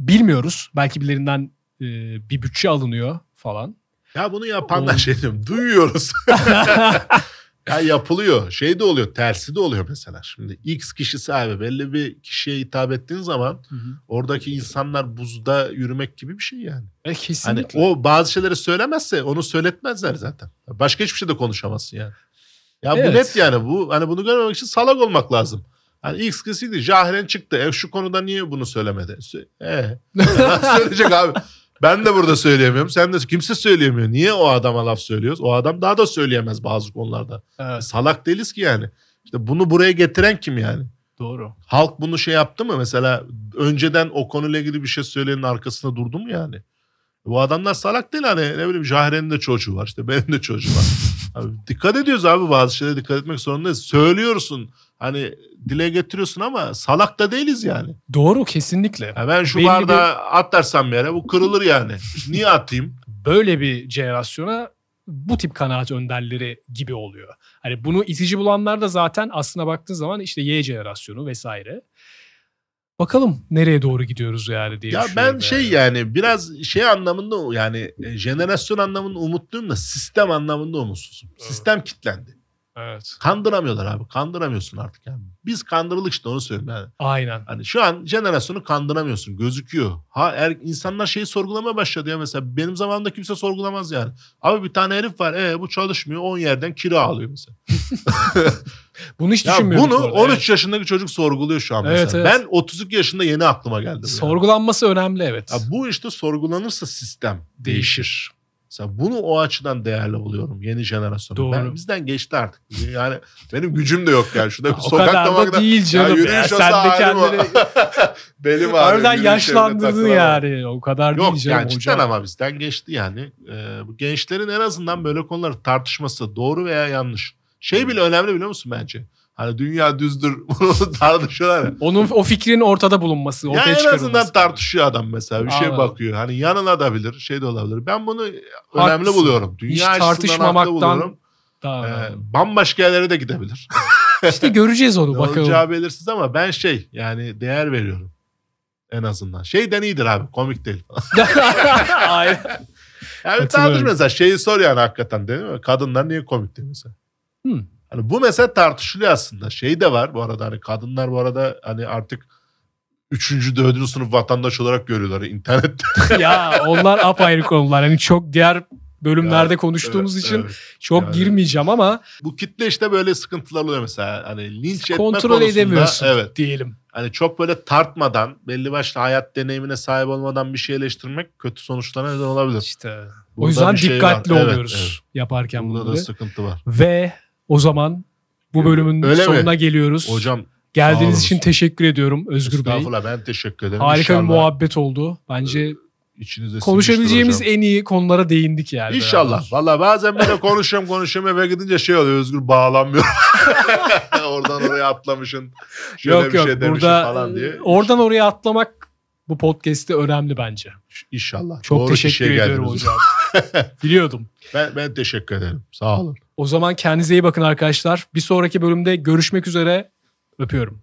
[SPEAKER 1] bilmiyoruz. Belki birilerinden e, bir bütçe alınıyor falan.
[SPEAKER 2] Ya bunu yapan da
[SPEAKER 1] O-
[SPEAKER 2] şey diyorum. Duyuyoruz. ya yapılıyor. Şey de oluyor. Tersi de oluyor mesela. Şimdi X kişisi abi belli bir kişiye hitap ettiğin zaman oradaki insanlar buzda yürümek gibi bir şey yani.
[SPEAKER 1] E,
[SPEAKER 2] Hani
[SPEAKER 1] kesinlikle.
[SPEAKER 2] o bazı şeyleri söylemezse onu söyletmezler zaten. Başka hiçbir şey de konuşamazsın yani. Ya
[SPEAKER 1] Evet.
[SPEAKER 2] bu net yani bu hani bunu görmemek için salak olmak lazım. Hani X kişiydi jahilen çıktı. E şu konuda niye bunu söylemedi? Sö- E nasıl söyleyecek abi? Ben de burada söyleyemiyorum. Sen de kimse söyleyemiyor. Niye o adama laf söylüyoruz? O adam daha da söyleyemez bazı konularda.
[SPEAKER 1] Evet,
[SPEAKER 2] Salak değiliz ki yani. İşte bunu buraya getiren kim yani?
[SPEAKER 1] doğru.
[SPEAKER 2] Halk bunu şey yaptı mı? Mesela önceden o konuyla ilgili bir şey söyleyenin arkasında durdu mu yani? Bu adamlar salak değil hani ne bileyim Jahre'nin de çocuğu var işte benim de çocuğu var. Abi, dikkat ediyoruz abi bazı şeylere dikkat etmek zorundayız. Söylüyorsun hani dile getiriyorsun ama salak da değiliz yani.
[SPEAKER 1] Doğru kesinlikle.
[SPEAKER 2] Ya ben şu
[SPEAKER 1] Belli
[SPEAKER 2] bardağı atlarsam bir yere bu kırılır yani. Niye atayım?
[SPEAKER 1] Böyle bir jenerasyona bu tip kanaat önderleri gibi oluyor. Hani bunu itici bulanlar da zaten aslına baktığın zaman işte Y jenerasyonu vesaire. Bakalım nereye doğru gidiyoruz yani diye
[SPEAKER 2] Ya ben şey yani biraz şey anlamında yani e, jenerasyon anlamında umutluyum da sistem anlamında umutsuzum.
[SPEAKER 1] Evet.
[SPEAKER 2] Sistem kitlendi.
[SPEAKER 1] Evet.
[SPEAKER 2] Kandıramıyorlar abi. Kandıramıyorsun artık yani. Biz kandırıldık işte onu söyleyeyim yani.
[SPEAKER 1] Aynen.
[SPEAKER 2] Hani şu an jenerasyonu kandıramıyorsun. Gözüküyor. Ha er, insanlar şeyi sorgulamaya başladı ya mesela. Benim zamanımda kimse sorgulamaz yani. Abi bir tane herif var. E bu çalışmıyor. 10 yerden kira alıyor mesela.
[SPEAKER 1] Bunu hiç
[SPEAKER 2] Ya
[SPEAKER 1] düşünmüyorduk.
[SPEAKER 2] bunu
[SPEAKER 1] bu arada,
[SPEAKER 2] 13
[SPEAKER 1] evet.
[SPEAKER 2] yaşındaki çocuk sorguluyor şu an
[SPEAKER 1] Evet,
[SPEAKER 2] mesela.
[SPEAKER 1] evet.
[SPEAKER 2] Ben 32 yaşında yeni aklıma geldi. bu yani.
[SPEAKER 1] Sorgulanması önemli evet.
[SPEAKER 2] Ya bu işte sorgulanırsa sistem değişir.
[SPEAKER 1] Değişir.
[SPEAKER 2] Mesela bunu o açıdan değerli buluyorum yeni jenerasyonu.
[SPEAKER 1] Doğru.
[SPEAKER 2] Ben, bizden geçti artık. Yani benim gücüm de yok yani. Şurada
[SPEAKER 1] o
[SPEAKER 2] sokakta
[SPEAKER 1] kadar da değil canım. Ya,
[SPEAKER 2] olsa
[SPEAKER 1] Sen de
[SPEAKER 2] o.
[SPEAKER 1] kendini
[SPEAKER 2] Benim ağrıyor, yürüyüş
[SPEAKER 1] yaşlandırdın yani. O kadar
[SPEAKER 2] Yok
[SPEAKER 1] değil canım
[SPEAKER 2] yani
[SPEAKER 1] hocam.
[SPEAKER 2] ama bizden geçti yani. Ee, bu gençlerin en azından böyle konuları tartışması doğru veya yanlış. Şey bile önemli biliyor musun bence? Hani dünya düzdür bunu tartışıyorlar ya.
[SPEAKER 1] Onun o fikrin ortada bulunması,
[SPEAKER 2] Ya
[SPEAKER 1] ortaya
[SPEAKER 2] en
[SPEAKER 1] çıkarılması.
[SPEAKER 2] azından tartışıyor adam mesela. Bir şey
[SPEAKER 1] Anladım.
[SPEAKER 2] bakıyor. Hani yanına da bilir, şey de olabilir. Ben bunu önemli
[SPEAKER 1] Haklısın.
[SPEAKER 2] buluyorum. Dünya
[SPEAKER 1] Hiç tartışmamaktan
[SPEAKER 2] buluyorum.
[SPEAKER 1] Daha
[SPEAKER 2] Ee,
[SPEAKER 1] önemli.
[SPEAKER 2] bambaşka yerlere de gidebilir.
[SPEAKER 1] İşte göreceğiz onu bakalım.
[SPEAKER 2] olacağı belirsiz ama ben şey yani değer veriyorum. En azından. Şeyden iyidir abi komik değil.
[SPEAKER 1] Aynen.
[SPEAKER 2] Yani bir
[SPEAKER 1] Katılıyorum.
[SPEAKER 2] tartış mesela şeyi sor yani hakikaten değil mi? Kadınlar niye komik değil mesela?
[SPEAKER 1] Hmm.
[SPEAKER 2] Hani bu mesela tartışılıyor aslında. Şey de var bu arada hani kadınlar bu arada hani artık üçüncü, dördüncü sınıf vatandaş olarak görüyorlar internette.
[SPEAKER 1] ya onlar apayrı konular. Hani çok diğer bölümlerde
[SPEAKER 2] Ya,
[SPEAKER 1] konuştuğumuz
[SPEAKER 2] Evet,
[SPEAKER 1] için
[SPEAKER 2] evet.
[SPEAKER 1] çok
[SPEAKER 2] Yani-
[SPEAKER 1] girmeyeceğim ama
[SPEAKER 2] Bu kitle işte böyle sıkıntılar oluyor mesela. Hani linç etme
[SPEAKER 1] kontrol
[SPEAKER 2] konusunda,
[SPEAKER 1] edemiyorsun
[SPEAKER 2] Evet.
[SPEAKER 1] diyelim.
[SPEAKER 2] Hani çok böyle tartmadan, belli başlı hayat deneyimine sahip olmadan bir şey eleştirmek kötü sonuçlara neden olabilir.
[SPEAKER 1] İşte o
[SPEAKER 2] Burada
[SPEAKER 1] yüzden
[SPEAKER 2] şey
[SPEAKER 1] dikkatli
[SPEAKER 2] var. Evet,
[SPEAKER 1] oluyoruz
[SPEAKER 2] evet.
[SPEAKER 1] yaparken
[SPEAKER 2] Burada da
[SPEAKER 1] bunları.
[SPEAKER 2] sıkıntı var.
[SPEAKER 1] Ve o zaman bu bölümün
[SPEAKER 2] Öyle mi?
[SPEAKER 1] sonuna geliyoruz.
[SPEAKER 2] Hocam Sağ
[SPEAKER 1] Geldiğiniz
[SPEAKER 2] olun.
[SPEAKER 1] için teşekkür ediyorum Özgür Bey.
[SPEAKER 2] estağfurullah ben teşekkür ederim.
[SPEAKER 1] Harika
[SPEAKER 2] İnşallah
[SPEAKER 1] bir muhabbet oldu. Bence
[SPEAKER 2] içinizde
[SPEAKER 1] konuşabileceğimiz
[SPEAKER 2] sinmiştir
[SPEAKER 1] en iyi konulara değindik yani.
[SPEAKER 2] hocam. İnşallah. Valla bazen böyle konuşuyorum konuşuyorum eve gidince şey oluyor Özgür bağlanmıyor. Oradan oraya atlamışsın. Şöyle
[SPEAKER 1] Yok
[SPEAKER 2] bir
[SPEAKER 1] yok
[SPEAKER 2] şey
[SPEAKER 1] burada
[SPEAKER 2] falan diye.
[SPEAKER 1] oradan oraya atlamak bu podcast'te önemli bence.
[SPEAKER 2] İnşallah.
[SPEAKER 1] Çok
[SPEAKER 2] Doğru
[SPEAKER 1] teşekkür
[SPEAKER 2] kişiye
[SPEAKER 1] ediyorum
[SPEAKER 2] geldiniz.
[SPEAKER 1] hocam. Biliyordum.
[SPEAKER 2] Ben, ben teşekkür ederim. Sağ olun.
[SPEAKER 1] O zaman kendinize iyi bakın arkadaşlar. Bir sonraki bölümde görüşmek üzere. Öpüyorum.